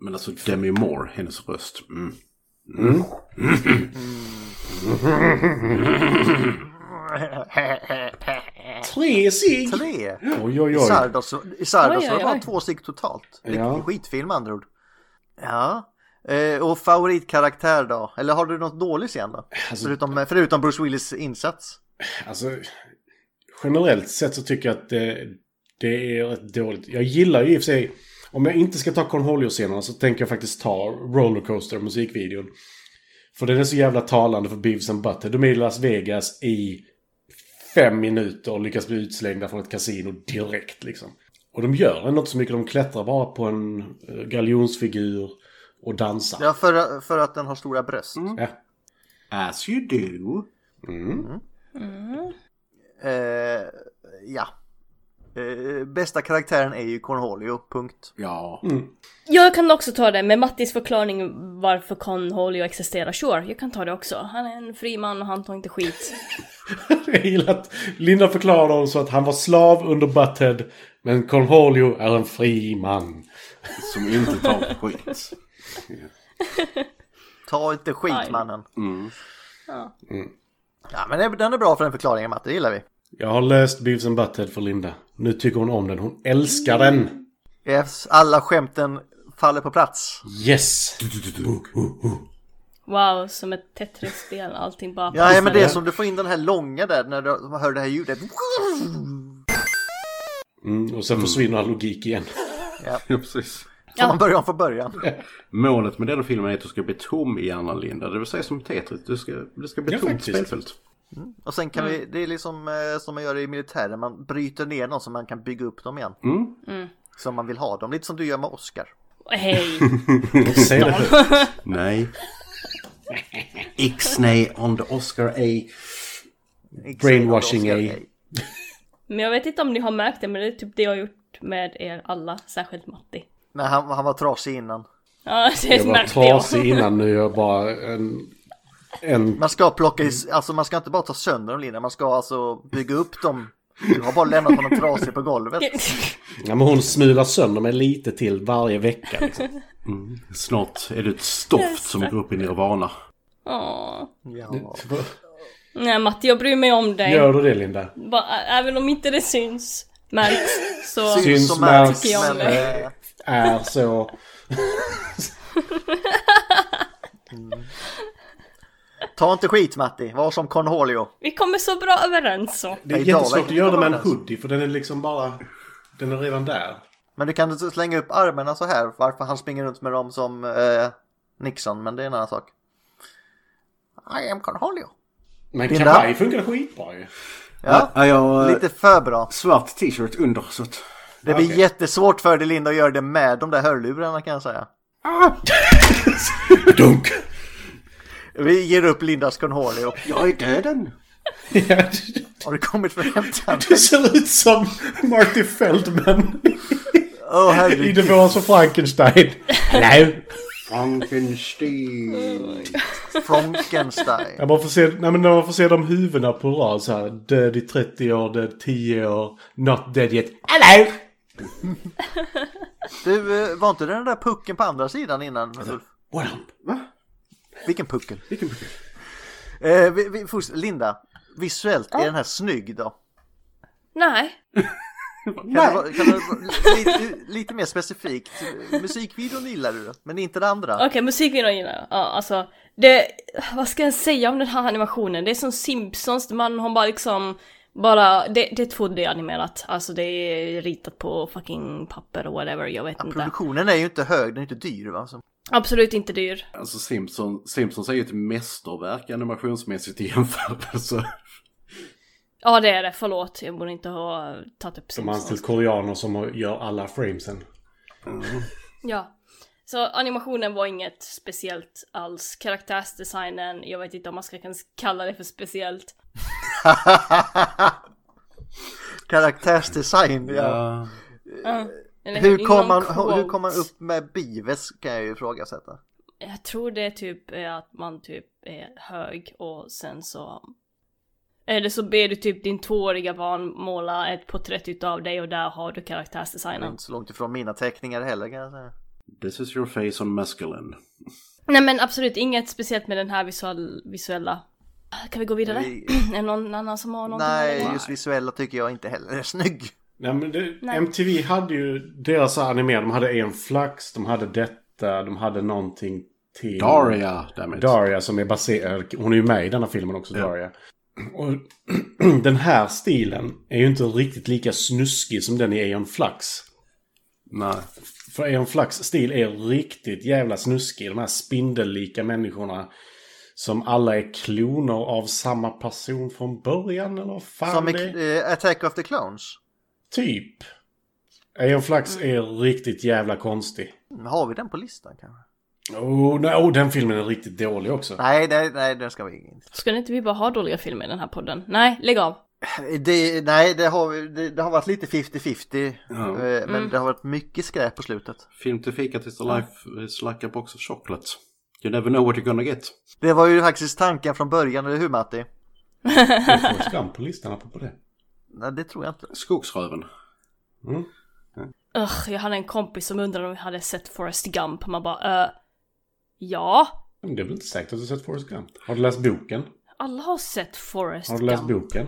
S6: Men alltså Demi Moore, hennes röst. Mm.
S5: Mm. *laughs* *laughs* Tre sig!
S2: Tre!
S5: Oj, oj,
S2: I
S5: oj.
S2: Sardos, i Sardos
S1: Oj,
S2: var
S1: oj,
S2: det bara två stycken totalt.
S5: Ja.
S2: skitfilm andra ord. Ja. Eh, och favoritkaraktär då? Eller har du något dåligt scen då?
S5: Alltså-
S2: förutom, förutom Bruce Willis insats?
S5: Alltså, generellt sett så tycker jag att det, det är rätt dåligt. Jag gillar ju i och för sig, om jag inte ska ta Cornholio-scenerna så tänker jag faktiskt ta Rollercoaster, musikvideon. För den är så jävla talande för Beavis and Butthead. De är i Las Vegas i fem minuter och lyckas bli utslängda från ett kasino direkt liksom. Och de gör ändå inte så mycket. De klättrar bara på en eh, galjonsfigur och dansar.
S2: Ja, för, för att den har stora bröst.
S5: Ja.
S6: As you do.
S2: Eh, ja. Eh, bästa karaktären är ju Cornholio, punkt.
S6: Ja.
S1: Jag kan också ta det med Mattis förklaring varför Cornholio existerar. Sure, jag kan ta det också. Han är en fri man och han tar inte skit. *laughs*
S5: Jag gillar att Linda förklarar honom så att han var slav under Butthead. Men Cornholio är en fri man.
S6: Som inte tar skit. *laughs*
S2: Ta inte skit mannen.
S1: Ja.
S2: Ja men den är bra för den förklaringen Matte, det gillar vi.
S5: Jag har läst Beavis and Butthead för Linda. Nu tycker hon om den. Hon älskar den.
S2: Yes, alla skämten faller på plats.
S5: Yes!
S1: Wow, som ett Tetris-spel. Allting bara
S2: Ja, ja men det är
S5: Ja.
S2: som du får in den här långa där när du hör det här ljudet.
S5: Mm, och sen försvinner all logik igen.
S6: Ja, *laughs* precis.
S2: Så man börjar om från början. *laughs*
S6: Målet med den filmen är att du ska bli tom i hjärnan, Linda. Det vill säga som Tetris. Du ska, det ska bli
S5: Ja,
S6: tomt
S5: faktiskt.
S6: Spelfält.
S2: Och sen kan vi, det är liksom eh, som man gör i militären, man bryter ner dem så man kan bygga upp dem igen.
S6: Mm.
S2: Som man vill ha dem, lite som du gör med Oscar.
S1: Hej! *laughs*
S5: Säg det högt. *laughs*
S6: Nej. Ixnay on the Oscar A.
S5: Brainwashing A.
S1: Men jag vet inte om ni har märkt det, men det är typ det jag har gjort med er alla, särskilt Matti.
S2: Nej, han, han var trasig innan.
S1: Ja, *laughs* det
S5: Jag var trasig innan, nu är jag bara en... En...
S2: Man ska plocka i, alltså man ska inte bara ta sönder dem Linda, man ska alltså bygga upp dem. Du har bara lämnat honom trasig på golvet.
S5: Ja, men hon smular sönder mig lite till varje vecka. Liksom.
S6: Snart är det ett stoft som går upp i nirvana.
S1: Åh.
S2: Ja.
S1: Nej Matti, jag bryr mig om dig.
S5: Gör du det Linda?
S1: Bara, även om inte det syns, märks, så
S5: Syns,
S2: som
S5: märks,
S1: tycker jag om dig.
S2: eh,
S5: är så. *laughs*
S2: Ta inte skit Matti, var som Cornholio.
S1: Vi kommer så bra överens så.
S5: Det är
S2: Idag
S5: jättesvårt att göra det med en hoodie för den är liksom bara... Den är redan där.
S2: Men du kan slänga upp armarna så här, varför han springer runt med dem som eh, Nixon, men det är en annan sak. I am Cornholio.
S5: Men
S2: Linda?
S5: kavaj funkar skitbra ju.
S2: Ja,
S6: Ja, jag,
S2: lite för bra.
S6: Svart t-shirt under så att...
S2: Det blir
S5: Okej.
S2: jättesvårt för dig Linda att göra det med de där hörlurarna kan jag säga. *laughs*
S5: Dunk!
S2: Vi ger upp Lindas Cornholio.
S6: Jag är döden!
S5: Ja,
S2: Har du kommit för att hämta den?
S5: du ser ut som Marty Feldman
S2: Åh
S5: i
S2: herregud.
S5: Det var som Frankenstein. Hello!
S6: Frankenstein.
S2: Frankenstein.
S5: Jag bara får se, nej men när man får se de huvudena på rad så här. Död i 30 år, död 10 år, not dead yet. Hello!
S2: Du, eh, var inte den där pucken på andra sidan innan Ulf?
S5: What up?
S2: Vilken puckel?
S6: Vilken puckel?
S2: Eh, vi, vi, först, Linda, visuellt, är den här snygg då?
S1: Nej.
S2: Kan det vara, kan vara lite, lite mer specifikt? Musikvideon gillar du, men inte det andra?
S1: Okej, musikvideon gillar jag. Ja, alltså. Det, vad ska jag säga om den här animationen? Det är som Simpsons, man har bara liksom bara, det, det är 2D-animerat. Alltså det är ritat på fucking papper och whatever, jag vet
S2: Ja,
S1: inte.
S2: produktionen är ju inte hög, den är inte dyr va? Så.
S1: Absolut inte dyr.
S6: Alltså Simpson, Simpsons är ju ett mästerverk animationsmässigt i jämförelse.
S1: Ja det är det, förlåt. Jag borde inte ha tagit upp
S5: De har
S1: Simpsons.
S5: anställt koreaner som gör alla framesen.
S1: Ja. Så animationen var inget speciellt alls. Karaktärsdesignen, jag vet inte om man ska kalla det för speciellt. *laughs*
S2: Karaktärsdesign, ja.
S6: Ja.
S2: Hur kom, man, hur kom man upp med Bives kan jag ju ifrågasätta.
S1: Jag tror det typ är att man typ är hög och sen så... Eller så ber du typ din tvååriga barn måla ett porträtt utav dig och där har du
S2: Det är
S1: karaktärsdesignen.
S2: inte så långt ifrån mina teckningar heller kan jag säga.
S6: This is your face on masculine.
S1: Nej men absolut inget speciellt med den här visual, visuella. Kan vi gå vidare?
S2: Vi- *clears throat*
S1: är det någon annan som har någonting?
S2: Nej, just visuella tycker jag inte heller är snygg.
S5: Nej men det,
S1: Nej.
S5: MTV hade ju deras animerade, de hade en flax, de hade detta, de hade någonting till...
S6: Daria, dammit.
S5: Daria som är baserad, hon är ju med i denna filmen också,
S6: Ja.
S5: Daria. Och *clears throat* den här stilen är ju inte riktigt lika snuskig som den i Eon Flux.
S6: Nej.
S5: För Eon Flux stil är riktigt jävla snuskig. De här spindellika människorna. Som alla är kloner av samma person från början eller fan
S2: Som i eh, Attack of the Clones.
S5: Typ. Eon Flux är riktigt jävla konstig.
S2: Har vi den på listan kanske?
S5: Oh, nej, oh, den filmen är riktigt dålig också.
S2: Nej, nej, nej, den ska vi inte.
S1: Ska inte vi bara ha doliga filmer i den här podden? Nej, lägg av.
S2: Det, nej, det har, det, det har varit lite 50-50.
S6: Ja.
S2: eh, Men det har varit mycket skräp på slutet.
S6: Film till fikat is the life is like a box of chocolates. You never know what you're gonna get.
S2: Det var ju faktiskt tanken från början, eller hur Matti?
S5: Forrest Gump på listan apropå det.
S2: Nej, det tror jag inte.
S6: Skogsröven.
S1: Ugh, jag hade en kompis som undrade om vi hade sett Forrest Gump. Man bara, uh, ja.
S5: Men det är väl inte säkert att du har sett Forrest Gump? Har du läst boken?
S1: Alla har sett Forrest
S5: Har du läst
S1: Gump.
S5: boken?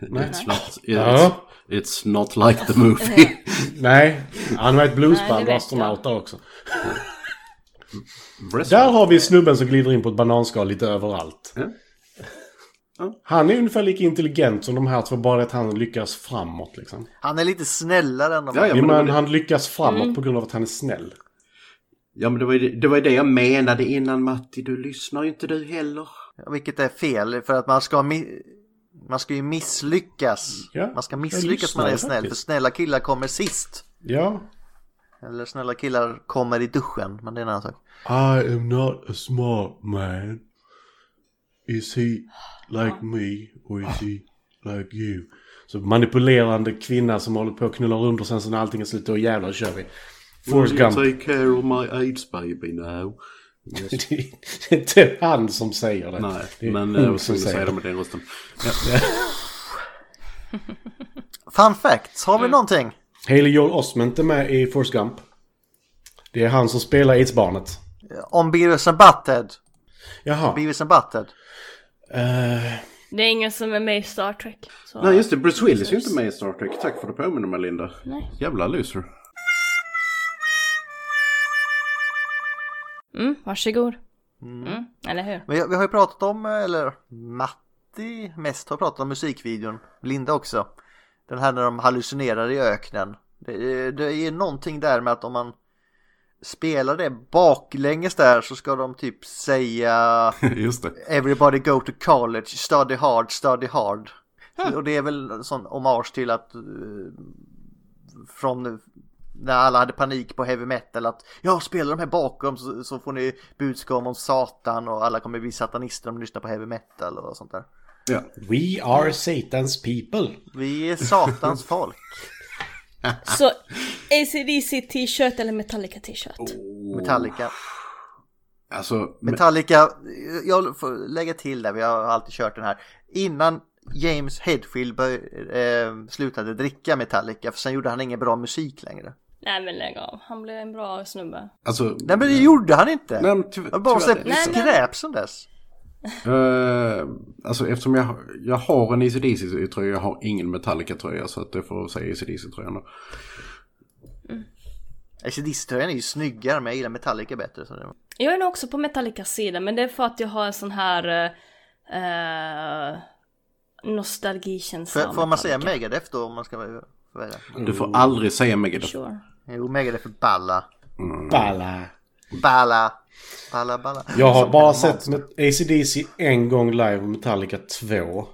S5: Nej.
S6: It's not, it's, it's not like the movie. *laughs*
S5: Nej, han var ett bluesband och astronaut också. *laughs* Där har vi snubben som glider in på ett bananskal lite överallt.
S6: Ja. Ja.
S5: Han är ungefär lika intelligent som de här två, bara att han lyckas framåt liksom.
S2: Han är lite snällare än de
S6: Ja, ja.
S5: Ja,
S6: men
S5: han lyckas framåt
S1: Mm.
S5: på grund av att han är snäll.
S6: Ja men det var ju det, var ju det jag menade innan Matti. Du lyssnar ju inte du heller.
S2: Ja, Vilket är fel, för att man ska, man ska ju misslyckas.
S5: Ja,
S2: man ska misslyckas när man är snäll, för
S5: faktiskt.
S2: snälla killar kommer sist.
S5: Ja,
S2: Eller snälla killar kommer i duschen, men det är en annan sak.
S5: I am not a smart man. Is he like me or is he like you? Så manipulerande kvinna som håller på och knullar runt och sen så när allting är slut då jävlar kör vi. Forrest Gump.
S6: Take care of my AIDS baby now. *laughs*
S5: Det är inte han som säger det.
S6: Nej,
S5: det är
S6: men jag
S5: som
S6: skulle
S5: säger
S6: säga det
S5: det.
S6: med den rösten. *laughs*
S2: Fun facts, har vi någonting?
S5: Haley Joel Osment är med i Forrest Gump. Det är han som spelar aidsbarnet.
S2: Om Beavis and Butthead.
S5: Jaha.
S2: Beavis and Butthead.
S5: Eh,
S1: Det är ingen som är med i Star Trek. Så.
S6: Nej just det, Bruce Willis är ju inte med i Star Trek. Tack för att du påminner mig Linda.
S1: Nej.
S6: Jävla loser.
S1: Mm, varsågod. Mm, eller hur?
S2: Men vi har ju pratat om, eller Matti mest har pratat om musikvideon. Linda också. Den här när de hallucinerar i öknen. Det, det är någonting där med att om man spelar det baklänges där så ska de typ säga *laughs*
S6: just det.
S2: Everybody go to college, study hard, study hard. Och det är väl en sån hommage till att eh, från när alla hade panik på heavy metal att ja, spela de här bakom så, så får ni budskap om Satan och alla kommer bli satanister om ni lyssnar på heavy metal och sånt där.
S6: Ja.
S5: We are Satan's people.
S2: Vi är Satans folk. *laughs*
S1: Så ACDC t-shirt eller Metallica t-shirt?
S2: Metallica.
S6: Alltså,
S2: Metallica, jag får lägga till där, vi har alltid kört den här. Innan James Hetfield bör, eh, slutade dricka Metallica, för sen gjorde han ingen bra musik längre.
S1: Nej men lägg av, han blev en bra snubbe.
S6: alltså,
S2: Nej men det gjorde han inte!
S6: Nej, men ty-
S2: han bara
S6: tyvärr.
S2: släppt
S1: Nej, men-
S2: skräp sen dess.
S6: Eh, alltså eftersom jag, jag har en ACDC-tröja, jag har ingen Metallica-tröja så att det får säga ACDC-tröjan då.
S2: ACDC-tröjan är ju snyggare men jag gillar Metallica bättre. Så det...
S1: Jag är nog också på Metallicas sida men det är för att jag har en sån här uh, nostalgikänsla.
S2: Får, får man säga. Megadeth då om man ska välja?
S6: Du får aldrig säga Megadeth.
S1: Sure.
S2: Jo, Megadeth är balla.
S5: Balla.
S2: Balla. Balla, balla.
S5: Jag har bara sett AC/DC en gång live och Metallica två.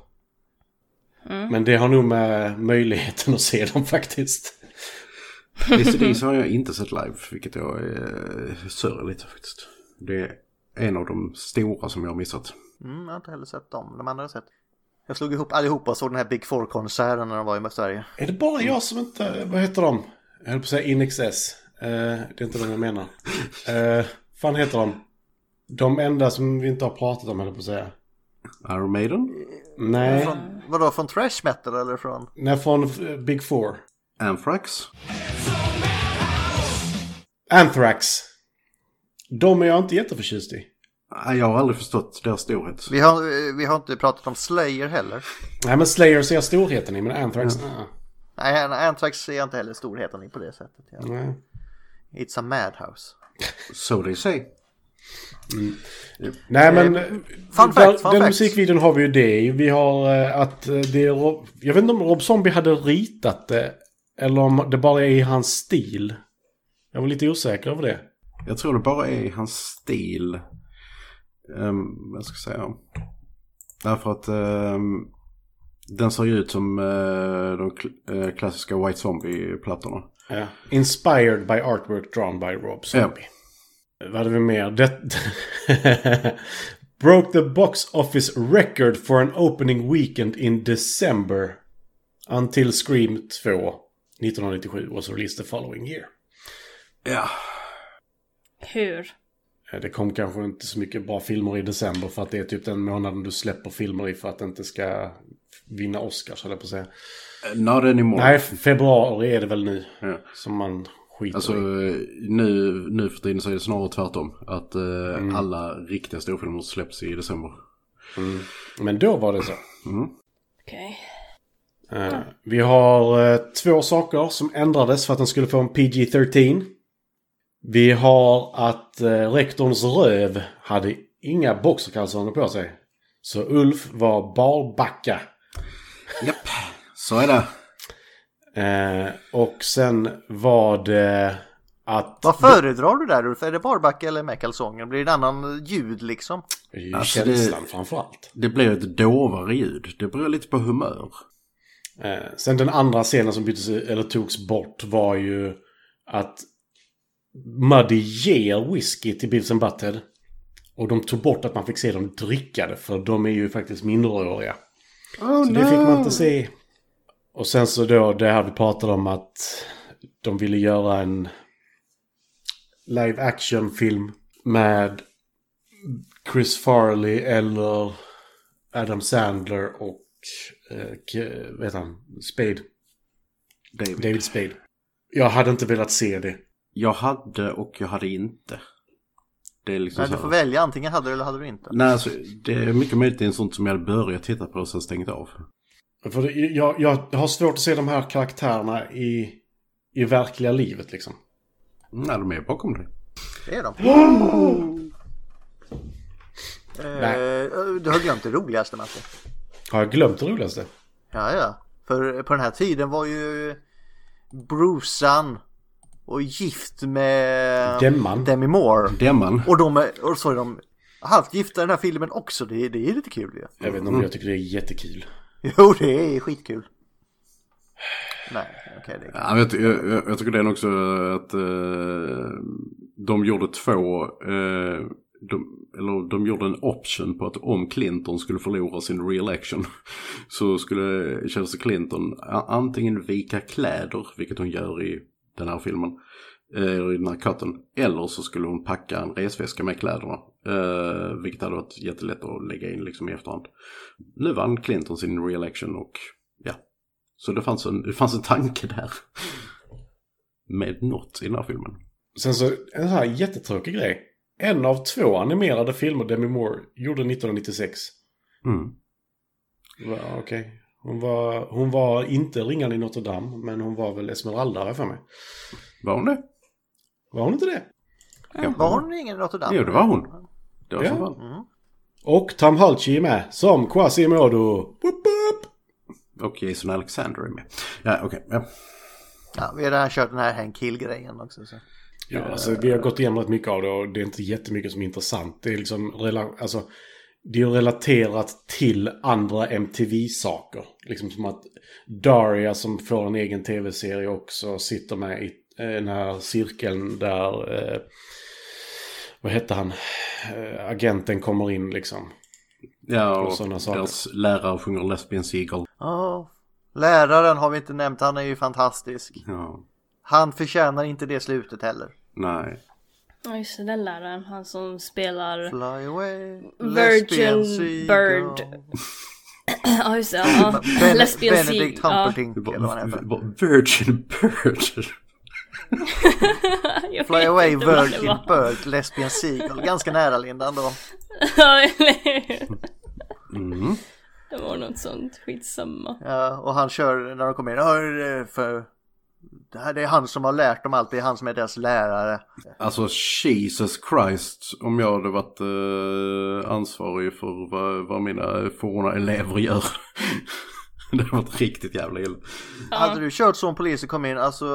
S5: Men det har nog med möjligheten att se dem faktiskt.
S6: ACDC har jag inte sett live, vilket jag eh, sörjer lite faktiskt. Det är en av de stora som jag har missat.
S2: Mm, jag har inte heller sett dem. De andra har jag sett. Jag slog ihop allihopa och såg den här Big Four-konserten när de var i Sverige.
S5: Är det bara jag som inte... Vad heter de? Jag höll på att säga In Excess. Eh, det är inte de jag menar. Uh, fan heter de? De enda som vi inte har pratat om höll på att säga.
S6: Iron Maiden,
S5: Nej.
S2: Från, vadå, från Trash Metal eller från?
S5: Nej, från eh, Big Four.
S6: Anthrax,
S5: Anthrax. De är jag inte jätteförtjust i.
S6: Jag har aldrig förstått deras storhet.
S2: Vi har, eh, vi har inte pratat om Slayer heller.
S5: Nej, men Slayer ser jag storheten i, men Anthrax... nej.
S2: Nej, Anthrax ser jag inte heller storheten i på det sättet.
S5: Nej.
S2: It's a madhouse.
S6: So they say.
S5: Nej men...
S2: Eh,
S5: fun
S2: fun fact, fun
S5: den
S2: fact.
S5: musikvideon har vi ju det i. Vi har eh, att eh, det är Rob, Jag vet inte om Rob Zombie hade ritat det. Eller om det bara är i hans stil. Jag var lite osäker över det.
S6: Jag tror det bara är hans stil. Um, vad ska jag säga? Därför att ehm, den ser ju ut som eh, de kl- eh, klassiska White Zombie-plattorna.
S5: Ja. Inspired by artwork drawn by Rob Zombie. Vad hade vi mer? Det... *laughs* Broke the box office record for an opening weekend in December. Until Scream 2 1997 was released the following year.
S6: Ja.
S1: Hur?
S5: Det kom kanske inte så mycket bra filmer i december för att det är typ den månaden du släpper filmer i för att det inte ska vinna Oscars, höll jag på att säga.
S6: Not anymore.
S5: Nej, februari är det väl nu
S6: Ja.
S5: som man skiter
S6: Alltså
S5: i.
S6: nu, nu för tiden så är det snarare tvärtom. Att eh,
S5: Mm.
S6: alla riktiga storfilmer släpps i december.
S5: Men då var det så.
S1: Okej.
S5: Eh, vi har eh, två saker som ändrades för att den skulle få en PG-13. Vi har att eh, rektorns röv hade inga boxerkalsonger på sig. Så Ulf var barbacka.
S6: Japp, så är det.
S5: Eh, och sen var det att...
S2: Vad föredrar du där Ulf? Är det barbacka eller med kalsonger? Blir det en annan ljud liksom?
S5: Det är ju
S6: Alltså, det-
S5: känslan framförallt.
S6: Det blir ett dovare ljud. Det beror lite på humör.
S5: Eh, sen den andra scenen som byttes, eller togs bort var ju att Muddy ger whisky till Beavis and Butthead. Och de tog bort att man fick se dem dricka det för de är ju faktiskt minderåriga.
S6: Oh,
S5: så det fick man inte se. Och sen så då det här vi pratade om att de ville göra en live action film med Chris Farley eller Adam Sandler och eh, heter han? Spade.
S6: David.
S5: David Spade. Jag hade inte velat se det.
S6: Jag hade och jag hade inte. Det är liksom
S2: Nej,
S6: så
S2: du
S6: här-
S2: får välja, antingen hade du eller hade du inte.
S6: Nej, alltså, det är mycket möjligt det är en sånt som jag hade börjat titta på och sen stängt av.
S5: För det, jag, jag har svårt att se de här karaktärerna i, i verkliga livet liksom.
S6: Nej, de är bakom det.
S2: Det är de. *gasps*
S5: Nej.
S2: Eh, du har glömt det roligaste Matte.
S5: Har jag glömt det roligaste?
S2: Ja, ja. För på den här tiden var ju Brucean och gift med
S5: Demman.
S2: Demi Moore.
S6: Demman.
S2: Och de är, och så är de halvt gifta i den här filmen också. Det, är- det är lite kul ju.
S5: Jag vet inte om jag tycker det är jättekul.
S2: Jo, det är skitkul. Nej, okej. Okay,
S6: Ja, jag, jag, jag, tycker det är också att eh, de gjorde två, eh, de, eller de gjorde en option på att om Clinton skulle förlora sin re-election *laughs* så skulle Chelsea Clinton antingen vika kläder, vilket hon gör i den här filmen, eh, i den här cutten, eller så skulle hon packa en resväska med kläderna. Eh, vilket hade varit jättelätt att lägga in liksom i efterhand. Nu vann Clinton sin re-election och ja, så det fanns en, det fanns en tanke där. Med något i den här filmen.
S5: Sen så, en sån här jättetråkig grej. En av två animerade filmer Demi Moore gjorde 1996.
S6: Mm.
S5: Okej. Hon, var, hon var inte Ringan i Notre Dame, men hon var väl Esmeralda för mig.
S6: Var hon det?
S5: Var hon inte det?
S2: Var hon ingen i Notre Dame?
S6: Jo, det var hon. Det var
S5: Ja.
S6: fan.
S5: Och Tom Halci är med, som Quasimodo.
S6: Och Jason Alexander är med. Ja, okej. Ja.
S2: Ja, vi har redan kört den här Hank Hill-grejen också. Så.
S5: Ja, alltså vi har gått igenom rätt mycket av det och det är inte jättemycket som är intressant. Det är liksom, rela- alltså, det är ju relaterat till andra MTV-saker. Liksom som att Daria som får en egen tv-serie också sitter med i eh, den här cirkeln där, eh, vad hette han, eh, agenten kommer in liksom.
S6: Ja,
S5: Och
S6: och
S5: sådana saker.
S6: deras lärare sjunger Lesbian Seagull.
S2: Ja, läraren har vi inte nämnt. Han är ju fantastisk.
S6: Ja,
S2: Han förtjänar inte det slutet heller.
S6: nej.
S1: Ja just det, den läraren. Han som spelar...
S2: Fly away,
S1: Virgin Bird.
S2: seagull.
S1: Ja just det, ja. Lesbian
S2: Benedict
S1: Sea. Ja.
S2: Humperdinck eller vad han heter.
S6: Virgin Bird.
S2: Fly away, Virgin. Bird, Lesbian Seagull. Ganska nära Linda ändå.
S1: Ja, eller hur?
S6: Mm.
S1: Det var något sånt, skitsamma.
S2: Ja, och han kör när de kommer in. "Ja, det är för det här det är han som har lärt dem allt. Det är han som är deras lärare.
S6: Alltså Jesus Christ. Om jag hade varit eh, ansvarig för vad, vad mina forna elever gör. *laughs* det hade varit riktigt jävla illa.
S2: Hade du kört som polis och kom in, alltså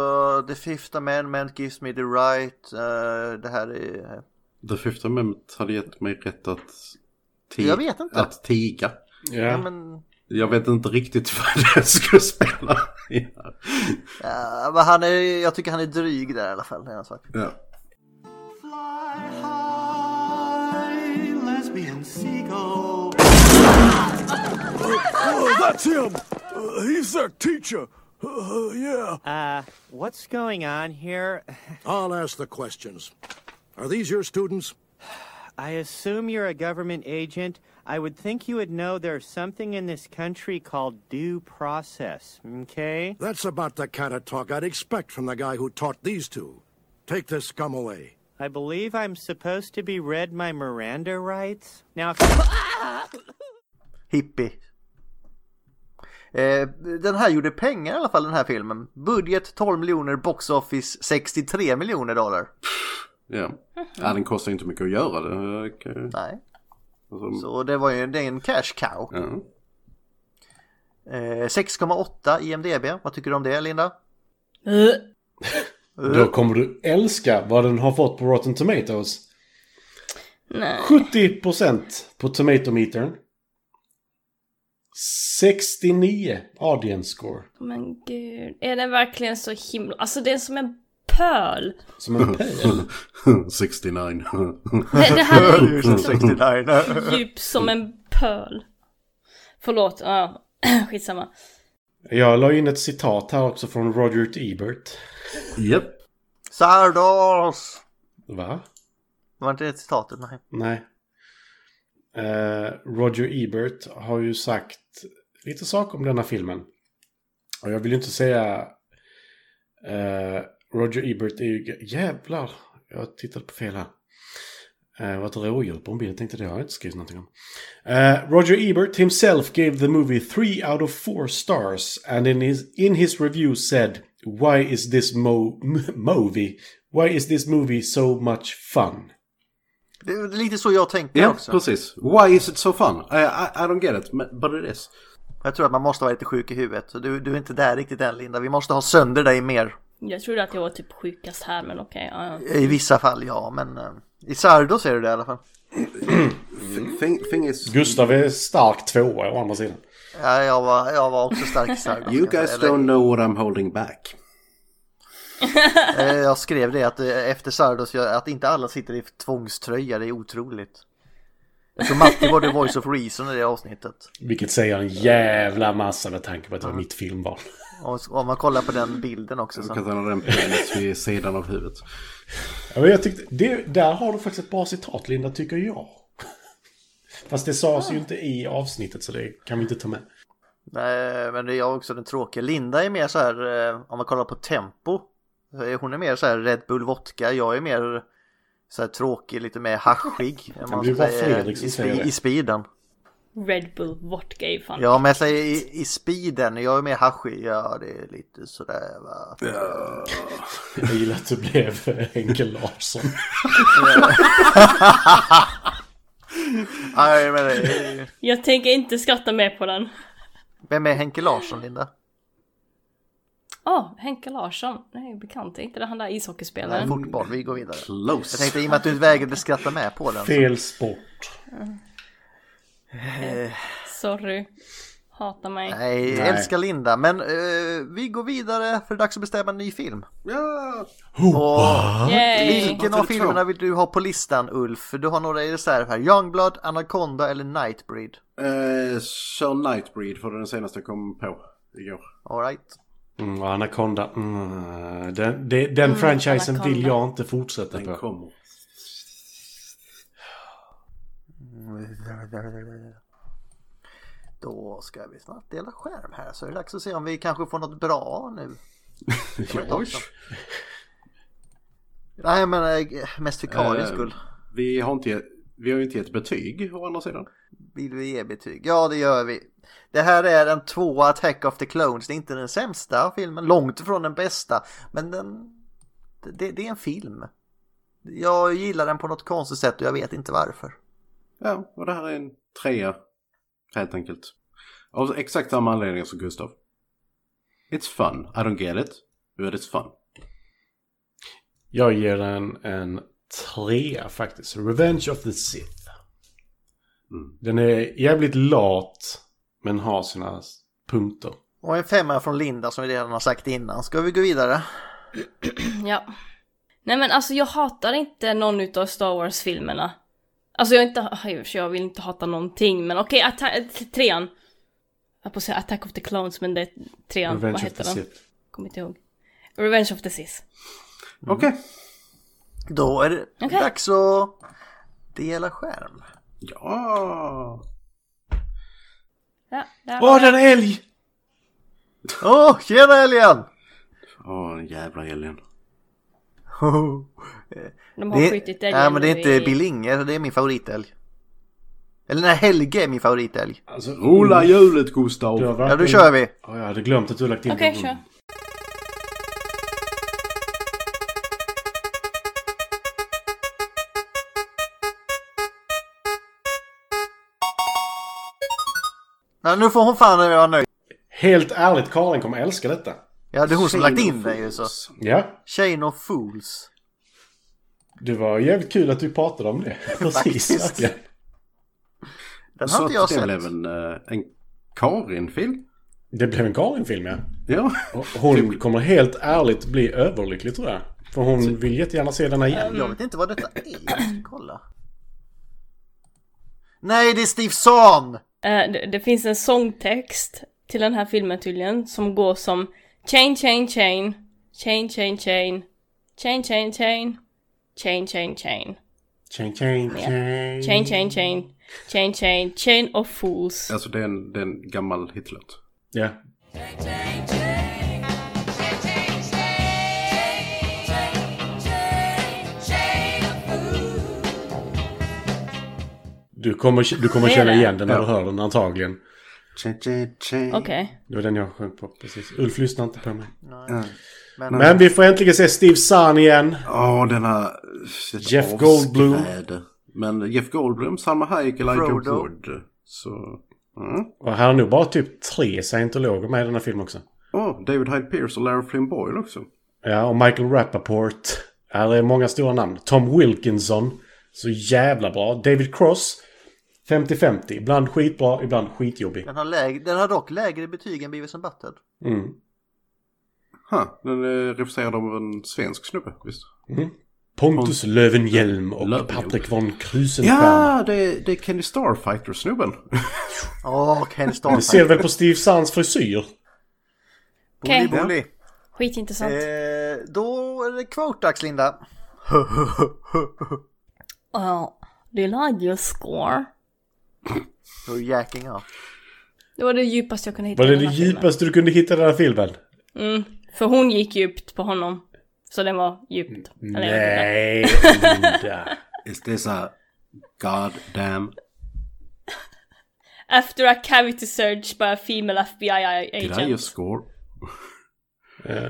S2: the fifth amendment gives me the right, eh, det här är...
S6: The Fifth Amendment hade gett mig rätt att, ti-
S2: Jag vet inte.
S6: att tiga.
S2: Ja,
S5: Ja.
S2: men,
S6: Jag vet inte riktigt *laughs* vad det skulle spela. ja.
S2: ja, men han är, jag tycker han är dryg där i alla fall. Det är en sak.
S6: Ja.
S7: lesbian seagull.
S10: Oh, that's him. Uh, he's their teacher. Uh, yeah.
S11: Uh, what's going on here? *sighs*
S10: I'll ask the questions. Are these your students?
S11: I assume you're a government agent. I would think you would know there's something in this country called due process, okay?
S10: That's about the kind of talk I'd expect from the guy who taught these two. Take this scum away.
S11: I believe I'm supposed to be read my Miranda rights. Now, *laughs* if
S2: Hippie. Eh, den här gjorde pengar i alla fall den här filmen. Budget 12 miljoner, box office 63 miljoner dollar.
S6: Ja. ja, den kostar inte mycket att göra det. Eh,
S2: Nej.
S6: Alltså,
S2: Så det var ju det är en cash cow.
S6: ja.
S2: Eh, 6,8 IMDB. Vad tycker du om det Linda?
S5: Då kommer du älska vad den har fått på Rotten Tomatoes.
S1: Nej.
S5: 70% på Tomatometern. 69 audience score.
S1: Men gud, är den verkligen så himla... Alltså det är som en pöl.
S5: Som en pöl? *laughs*
S6: 69.
S1: Det, det här är
S2: 69. *laughs*
S1: djup som en pöl. Förlåt, ja. *clears throat* Skitsamma.
S5: Jag la in ett citat här också från Roger. Ebert.
S6: Japp.
S2: Sardos!
S5: Va?
S2: Var inte det citatet? Nej.
S5: Nej. Eh, Roger Ebert har ju sagt lite saker om denna filmen. Och jag vill ju inte säga... Eh, Roger Ebert är ju... Jävlar! Jag tittade på fel här. Eh, det var ett rådjur på en bild. Jag tänkte det har jag inte skrivit någonting om. Eh, Roger Ebert himself gave the movie three out of four stars. And in his, in his review said Why is this mo *laughs* movie? Why is this movie so much fun?
S2: Det är lite så jag tänker
S6: Ja,
S2: också.
S6: precis. Why is it so fun? I, I, I don't get it, but it is.
S2: Jag tror att man måste vara lite sjuk i huvudet. Så du, du är inte där riktigt än Linda. Vi måste ha sönder dig mer.
S1: Jag trodde att jag var typ sjukast här men okej. ja, ja.
S2: I vissa fall ja, men uh, i Sardos är du det i alla fall.
S6: Thing, thing is...
S5: Gustav är stark tvåa å andra sidan.
S2: Ja, jag var, jag var också stark i Sardos.
S6: You guys don't know what I'm holding back. *laughs*
S2: Eh, Jag skrev det att eh, efter Sardos, jag- att inte alla sitter i tvångströja, det är otroligt. Jag tror Matti var the voice of reason i det avsnittet.
S5: Vilket säger en jävla massa med tanke på att det var mitt filmval.
S2: Och om man kollar på den bilden också. Så.
S6: kan ha den penis vid sidan av huvudet.
S5: Ja, men jag tyckte, det, där har du faktiskt ett bra citat Linda, tycker jag. Fast det sades ju inte i avsnittet så det kan vi inte ta med.
S2: Nej, men det är jag också den tråkiga. Linda är mer så här, eh, om man kollar på tempo. Hon är mer så här Red Bull vodka. Jag är mer så här tråkig, lite mer haschig. än man
S5: Fredrik som
S2: i,
S5: säger
S2: spe-
S5: det.
S2: I speeden.
S1: Red Bull vodka är ju fan.
S2: Ja, men jag säger i, i speeden. Jag är mer haschig. Ja, det är lite sådär va.
S5: Jag gillar att du blev Henke Larsson. *laughs*
S2: Det.
S1: Jag tänker inte skratta mer på den.
S2: Vem är Henke Larsson, Linda?
S1: Åh, Henke Larsson. Nej, bekant. Är inte det han där ishockeyspelaren?
S2: Nej, fotboll. Vi går vidare.
S6: Close.
S2: Jag tänkte i och med att du vägrade skratta med på den.
S5: Fel sport.
S1: Sorry. Hatar mig.
S2: Nej,
S5: Nej.
S2: älskar Linda. Men eh, vi går vidare för det är dags att bestämma en ny film.
S6: Ja.
S2: Och
S1: Yay!
S2: vilken av filmerna vill du ha på listan Ulf? Du har några i reserv här. Youngblood, Anaconda eller Nightbreed?
S6: Eh, kör Nightbreed för den senaste jag kom på igår.
S2: Alright.
S5: Mm, och Anaconda. Mm, den den, den franchisen
S1: Anaconda.
S5: vill jag inte fortsätta
S6: Den
S5: på.
S6: kommer.
S2: Då ska vi snart dela skärm här så är det dags att se om vi kanske får något bra nu. *laughs*
S6: Oj.
S2: Nej men eh, mest för Karins
S6: Eh,
S2: skull.
S6: Vi har, inte, vi har ju inte gett betyg å andra sidan.
S2: Vill vi ge betyg? Ja det gör vi. Det här är en tvåa Attack of the Clones. Det är inte den sämsta filmen, långt ifrån den bästa. Men den, det, det är en film. Jag gillar den på något konstigt sätt och jag vet inte varför.
S6: Ja, och det här är en trea. Helt enkelt. Av exakt samma anledning som Gustav. It's fun. I don't get it. But it's fun.
S5: Jag ger den en trea faktiskt. Revenge of the Sith. Den är jävligt lat. Men har sina punkter.
S2: Och en femma från Linda som vi redan har sagt innan. Ska vi gå vidare? *clears throat*
S1: Ja. Nej men alltså jag hatar inte någon utav Star Wars-filmerna. Alltså jag inte, jag vill inte hata någonting men okej, atta- trean. Jag på att säga Attack of the Clones men det är trean,
S5: Revenge
S1: vad
S5: of
S1: heter
S5: the
S1: den?
S5: Sith.
S1: Kommer inte ihåg. Revenge of the Sith.
S6: Okej.
S2: Då är det
S1: Okej.
S2: dags att dela skärm.
S6: Ja.
S1: Ja,
S5: Åh, den är älg!
S2: Åh, oh, tjena Elian!
S6: Åh, den jävla helgen. *laughs*
S1: De har
S2: Det,
S1: skjutit
S2: nej
S1: älgen
S2: men det är inte
S1: i-
S2: Bill Inger, det är min favoritälg. Eller nej, Helge är min favoritälg.
S5: Alltså,
S6: Rulla hjulet Gustav.
S2: Ja, då kör vi.
S5: Ja, jag hade glömt att du lagt in
S1: Okej,
S5: den.
S1: kör.
S2: Nej, nu får hon fan vara nöjd.
S5: Helt ärligt, Karin kommer älska detta.
S2: Ja, det är hon som lagt in den ju så.
S5: Ja,
S2: Chain of Fools.
S5: det var jävligt kul att du pratade om det. *laughs* Precis. Verkligen.
S2: Den har
S6: Så
S2: inte jag
S6: det
S2: sett.
S6: blev en, eh, en Karin-film.
S5: Det blev en Karin-film, ja.
S6: Ja.
S5: Och Hon kommer helt ärligt bli överlycklig tror jag. För hon vill jättegärna se denna igen.
S2: Jag vet inte vad detta är. Kolla. Nej, det är Steve Zahn!
S1: Eh, det, det finns en sångtext till den här filmen tydligen som går som Chain, chain, chain. Chain, chain, chain. Chain, chain, chain. Chain, chain, chain.
S5: Chain, chain, chain.
S1: Chain, chain, chain. Chain, chain. Chain of fools.
S6: Alltså det är en, det är en gammal hitlåt.
S5: Ja. Du kommer, du kommer känna
S1: det.
S5: igen den när
S6: Ja.
S5: du hör den antagligen.
S1: Okej.
S5: Det var den jag sjöng på precis. Ulf lyssnar inte på mig.
S6: Ja.
S2: Men,
S5: Men vi får äntligen se Steve Zahn igen.
S6: Ja, denna...
S5: Jeff Goldblum.
S6: Men Jeff Goldblum, Salma Hayek, Elijah. Wood. Så... Mm.
S5: Och här är nog bara typ tre scientologer med i den här filmen också.
S6: Oh, David Hyde Pierce och Larry Flynn Boyle också.
S5: Ja, och Michael Rappaport. Här är många stora namn. Tom Wilkinson. Så jävla bra. David Cross. 50-50. Ibland skitbra, ibland skitjobbig.
S2: den, har lägre, den har dock lägre betyg än Beavis and Butthead.
S5: Mm.
S6: Huh, den är regisserad av en svensk snubbe, visst?
S5: Pontus Löwenhjelm och
S6: Löwenhjelm.
S5: Patrik von Krusenstjerna.
S6: Ja, det är, det är Kenny Starfighter-snubben. *laughs*
S2: Åh, Ken
S5: Du ser
S2: Starfighter.
S5: väl på Steve Zahns frisyr?
S1: Okej.
S2: bully.
S1: Skitintressant.
S2: Eh, då är det quote-dags, Linda. *laughs*
S1: Ja, do you like your score?
S2: You're jacking up.
S1: Det var det djupaste jag kunde hitta
S5: Var det
S1: i
S5: det
S1: här filmen.
S5: djupaste du kunde hitta i den här filmen?
S1: Mm, för hon gick djupt på honom. Så den var djupt.
S5: Nej, Linda. *laughs*
S6: Is this a goddamn...
S1: After a cavity search by a female FBI
S6: Did I
S1: agent.
S6: just score?
S5: Eh,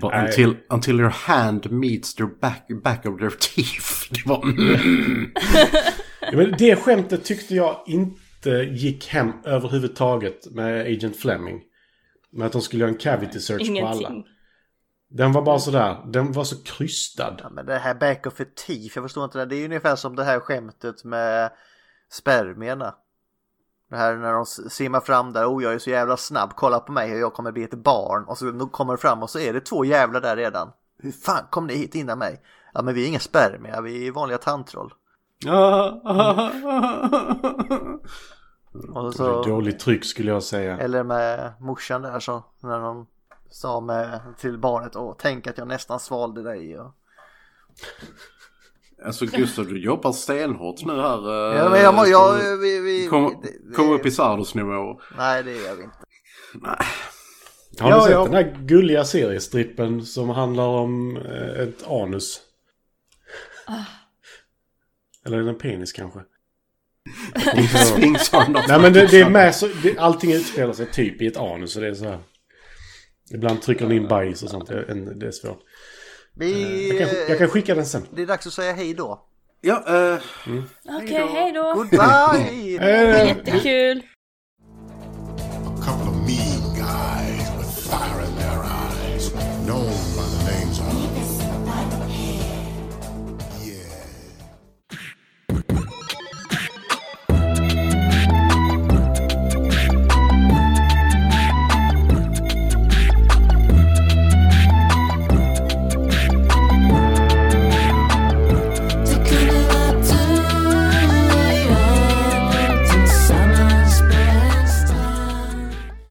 S6: But
S5: Nej.
S6: until, until your hand meets their back, back of their *laughs* teeth. Det var... *laughs*
S5: Ja, men det skämtet tyckte jag inte gick hem överhuvudtaget med Agent Fleming. Med att de skulle göra en cavity search på alla.
S1: Ingenting.
S5: Den var bara sådär, den var så krystad.
S2: Ja, men det här back of a teeth, jag förstår inte det. Det är ju ungefär som det här skämtet med spermierna. Det här när de simmar fram där, oh jag är så jävla snabb, kolla på mig och jag kommer bli ett barn. Och så kommer det fram och så är det två jävlar där redan. Hur fan kom ni hit innan mig? Ja men vi är inga spermier, vi är vanliga tandtroll. Och så,
S5: Dåligt tryck skulle jag säga.
S2: eller med morsan där så, när de sa med, till barnet, åh tänk att jag nästan svalde dig. Och...
S6: Alltså Gustav, du jobbar stenhårt nu här. eh,
S2: Ja men jag, jag, vi, vi,
S6: Kom,
S2: vi-
S6: kom upp i Sardos-nivå.
S2: Nej det gör vi inte.
S5: Har
S6: Ja,
S5: du sett
S6: ja.
S5: den här gulliga seriestrippen som handlar om eh, ett anus? Eller är det en penis kanske? *laughs* Nej men det, det är med så, det, allting utspelar sig typ i ett anus och det är så här. Ibland trycker den in bajs och sånt, det, är- det är svårt.
S2: Vi,
S5: Jag kan, jag kan skicka den sen.
S2: Det är dags att säga hej då.
S6: Ja, eh,
S1: Okej, hej då.
S2: Goodbye! *laughs*
S5: Eh,
S1: Jättekul.